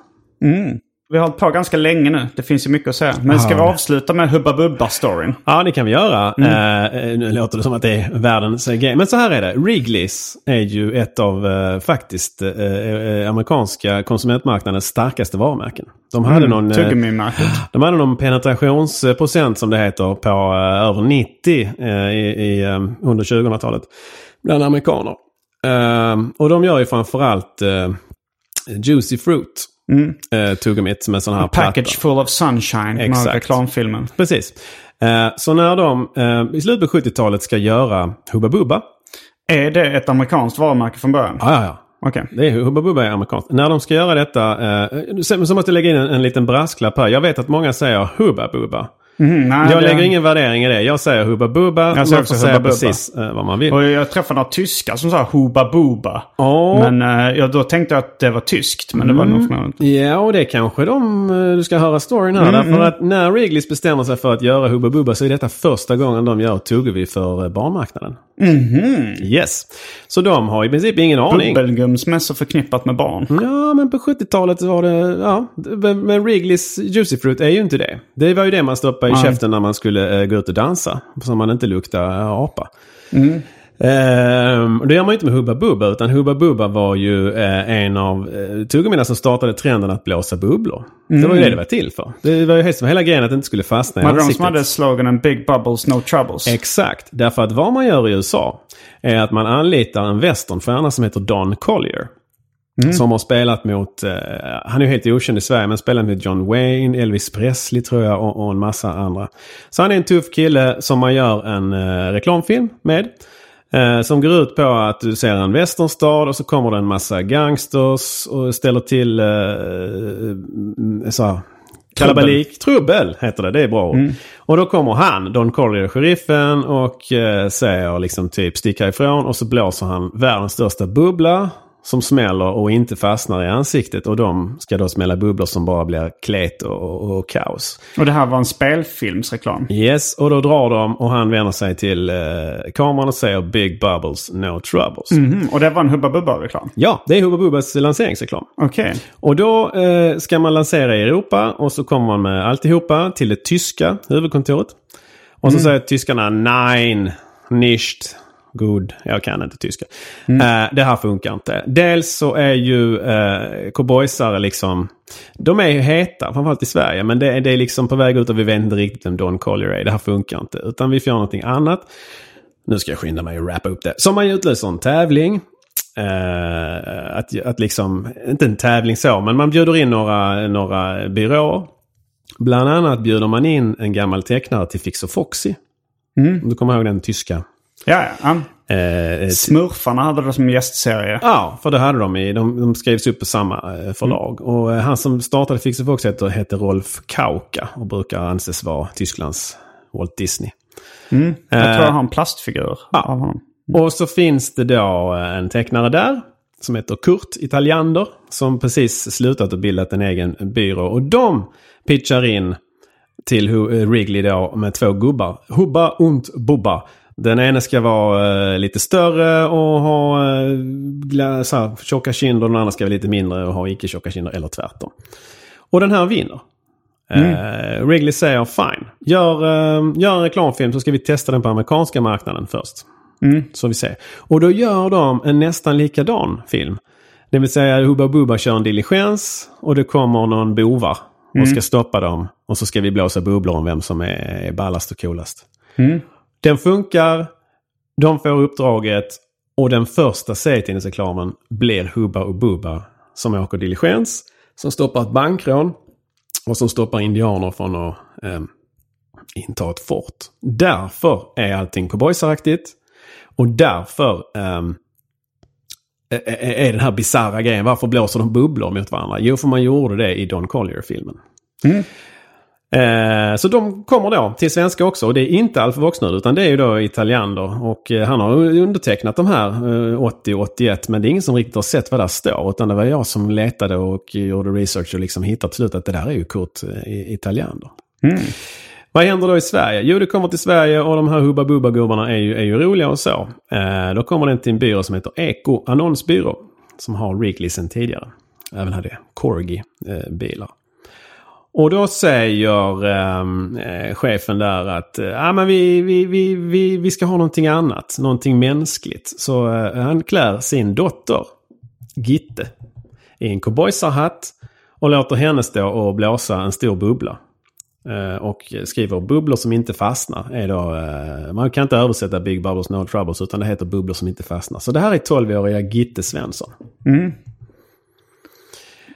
Vi har hållit på ganska länge nu. Det finns ju mycket att säga. Men ska vi avsluta med Hubba Bubba-storyn?
Ja, det kan vi göra. Eh, eh, nu låter det som att det är världens eh, grej. Men så här är det. Wrigley's är ju ett av eh, faktiskt eh, amerikanska konsumentmarknadens starkaste varumärken. De hade någon... eh,
Tuggummimärket.
De hade någon penetrationsprocent som det heter på över 90 eh, i, i, eh, under 2000-talet. Bland amerikaner. Och de gör ju framförallt Juicy Fruit. Eh, tuggummit med sån här
Package
plattor.
full of sunshine.
Exakt.
reklamfilmen.
Precis. Eh, så när de eh, i slutet på 70-talet ska göra Hubba Bubba.
Är det ett amerikanskt varumärke från början?
Ja, ja, ja.
Okej.
Det är Hubba Bubba är amerikanskt. När de ska göra detta, eh, så så måste jag lägga in en, en liten brasklapp här. Jag vet att många säger Hubba Bubba.
Mhm, nej,
Jag
det-
lägger ingen värdering i det. Jag säger Hubba Bubba.
Jag säger också
säga
Hubba Bubba.
precis eh, vad man vill.
Och jag träffade några tyskar som sa Hubba Bubba.
Ja.
Men eh, ja, då tänkte jag att det var tyskt. Men det var det nog förmodligen.
Ja, och det är kanske de eh, du ska höra storyn här.
Mm,
Därför att när Wrigley's bestämmer sig för att göra Hubba Bubba så är detta första gången de gör tuggummi för eh, barnmarknaden. Yes. Så de har i princip ingen aning.
Bubbelgum som är så förknippat med barn.
Ja, men på 70-talet var det... Ja, men men Wrigley's Juicy Fruit är ju inte det. Det var ju det man stoppade i
Nej.
käften när man skulle eh, gå ut och dansa. Så man inte luktar uh, apa. Ehm, och det gör man ju inte med Hubba Bubba. Utan Hubba Bubba var ju eh, en av uh, tuggummina som startade trenden att blåsa bubblor. Det var ju det det var till för. Det var ju helt- hela grejen att det inte skulle fastna i
det de som
ansiktet.
hade sloganen Big Bubbles No Troubles?
Exakt. Därför att vad man gör i USA är att man anlitar en westernstjärna som heter Don Collier. Som har spelat mot, eh, han är helt okänd i Sverige, men spelat med John Wayne, Elvis Presley tror jag och, och en massa andra. Så han är en tuff kille som man gör en eh, reklamfilm med. Eh, som går ut på att du ser en westernstad och så kommer det en massa gangsters och ställer till eh, så Kalabalik. Trubbel heter det, det är bra ord. Och då kommer han, Don Collier, sheriffen och eh, säger liksom typ sticka ifrån och så blåser han världens största bubbla som smäller och inte fastnar i ansiktet. Och de ska då smälla bubblor som bara blir klet och, och, och kaos.
Och det här var en spelfilmsreklam.
Yes, och då drar de och han vänder sig till eh, kameran och säger Big Bubbles, No Troubles.
Mm, och det var en Hubba Bubba-reklam?
Ja, det är Hubba Bubbas lanseringsreklam.
Okej.
Och då eh, ska man lansera i Europa och så kommer man med alltihopa till det tyska huvudkontoret. Och så säger tyskarna nein, nicht, good. Jag kan inte tyska. Eh, det här funkar inte. Dels så är ju eh, cowboysare liksom, de är ju heta, framförallt i Sverige. Men det, är- det är liksom på väg ut och vi vet inte riktigt vem Don Collier är. Det här funkar inte. Utan vi får göra någonting annat. Nu ska jag skynda mig och wrappa upp det. Så man utlyser en tävling. Eh, att, att liksom, inte en tävling så, men man bjuder in några, några byråer. Bland annat bjuder man in en gammal tecknare till Fix och Foxy. Om du kommer ihåg den tyska
Ja, ja.
Eh,
Smurfarna hade det som gästserie.
Ja, för det hade de i. De, de skrevs upp på samma eh, förlag. Och eh, han som startade Fix och Fox heter, heter Rolf Kauka och brukar anses vara Tysklands Walt Disney.
Jag tror
Eh,
jag har en plastfigur av honom.
Och så finns det då en tecknare där som heter Kurt Italiander som precis slutat och bildat en egen byrå. Och de pitchar in till Wrigley då med två gubbar. Hubba und Bubba. Den ena ska vara eh, lite större och ha eh, så här, tjocka kinder. Den andra ska vara lite mindre och ha icke tjocka kinder eller tvärtom. Och den här vinner. Eh, Wrigley säger fine. Gör, eh, gör en reklamfilm så ska vi testa den på amerikanska marknaden först. Så vi ser. Och då gör de en nästan likadan film. Det vill säga Hubba Bubba kör en diligens och det kommer någon bovar och ska stoppa dem. Och så ska vi blåsa bubblor om vem som är, ballast och coolast. Den funkar. De får uppdraget. Och den första serietidningsreklamen blir Hubba och Bubba som åker diligens. Som stoppar ett bankrån. Och som stoppar indianer från att eh, inta ett fort. Därför är allting cowboysaraktigt. Och därför eh, är- är den här bisarra grejen. Varför blåser de bubblor mot varandra? Jo, för man gjorde det i Don Collier-filmen. Mm. Eh, så de kommer då till svenska också. Och det är inte Alf Voxnöd utan det är ju då Italiander. Och eh, han har undertecknat de här eh, 80 och 81. Men det är ingen som riktigt har sett vad där står. Utan det var jag som letade och gjorde research och liksom hittade till slut att det där är ju Kurt eh, Italiander. Vad händer då i Sverige? Jo, det kommer till Sverige och de här Hubba Bubba-gubbarna är ju, är ju roliga och så. Eh, då kommer den till en byrå som heter Eko Annonsbyrå. Som har Wrigley sedan tidigare. Även hade Corgi-bilar. Och då säger ehm, eh, chefen där att eh, ah, men vi, vi, vi, vi, vi ska ha någonting annat. Någonting mänskligt. Så eh, han klär sin dotter, Gitte, i en cowboysarhatt. Och låter henne stå och blåsa en stor bubbla. Eh, och skriver bubblor som inte fastnar. Är då, eh, man kan inte översätta Big Bubbles No Troubles utan det heter bubblor som inte fastnar. Så det här är 12-åriga Gitte Svensson.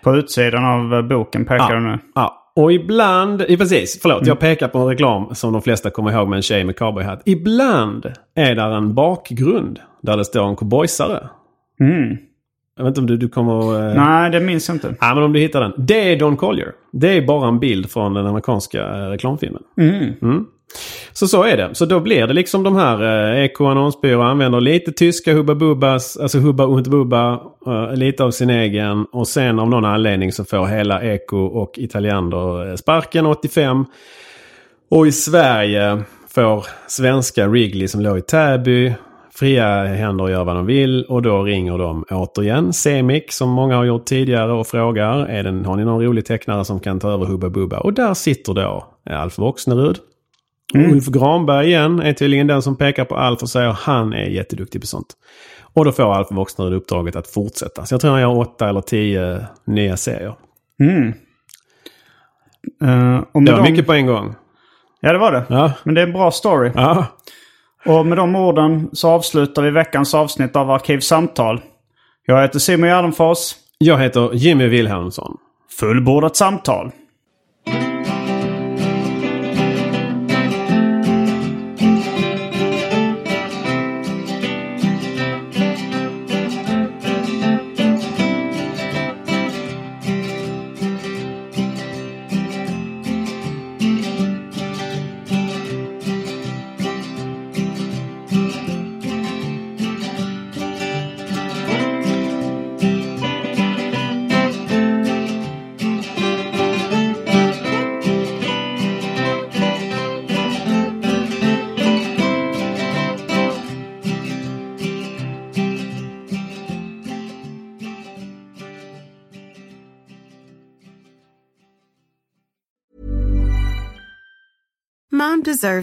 På utsidan av eh, boken pekar du nu.
Ja, och ibland, precis, förlåt, jag pekar på en reklam som de flesta kommer ihåg med en tjej med cowboyhatt. Ibland är där en bakgrund där det står en cowboysare. Jag vet inte om du, du kommer... Eh...
Nej, det minns jag inte.
Ja, men om du hittar den. Det är Don Collier. Det är bara en bild från den amerikanska eh, reklamfilmen. Mm. Så så är det. Så då blir det liksom de här eh, Eko annonsbyrå använder lite tyska Hubba Bubbas, alltså Hubba und Bubba, eh, lite av sin egen. Och sen av någon anledning så får hela Eko och Italiander eh, sparken 85. Och i Sverige får svenska Wrigley som låg i Täby fria händer och gör vad de vill. Och då ringer de återigen Semik som många har gjort tidigare och frågar är den, har ni någon rolig tecknare som kan ta över Hubba Bubba? Och där sitter då eh, Alf Voxnerud. Ulf Granberg igen är tydligen den som pekar på Alf och säger han är jätteduktig på sånt. Och då får Alf Voxnerud uppdraget att fortsätta. Så jag tror han gör åtta eller tio nya serier.
Eh, och med
Det var
de...
mycket på en gång.
Ja, det var det.
Ja.
Men det är en bra story.
Ja.
Och med de orden så avslutar vi veckans avsnitt av Arkivsamtal. Jag heter Simon Gärdenfors.
Jag heter Jimmy Wilhelmsson.
Fullbordat samtal.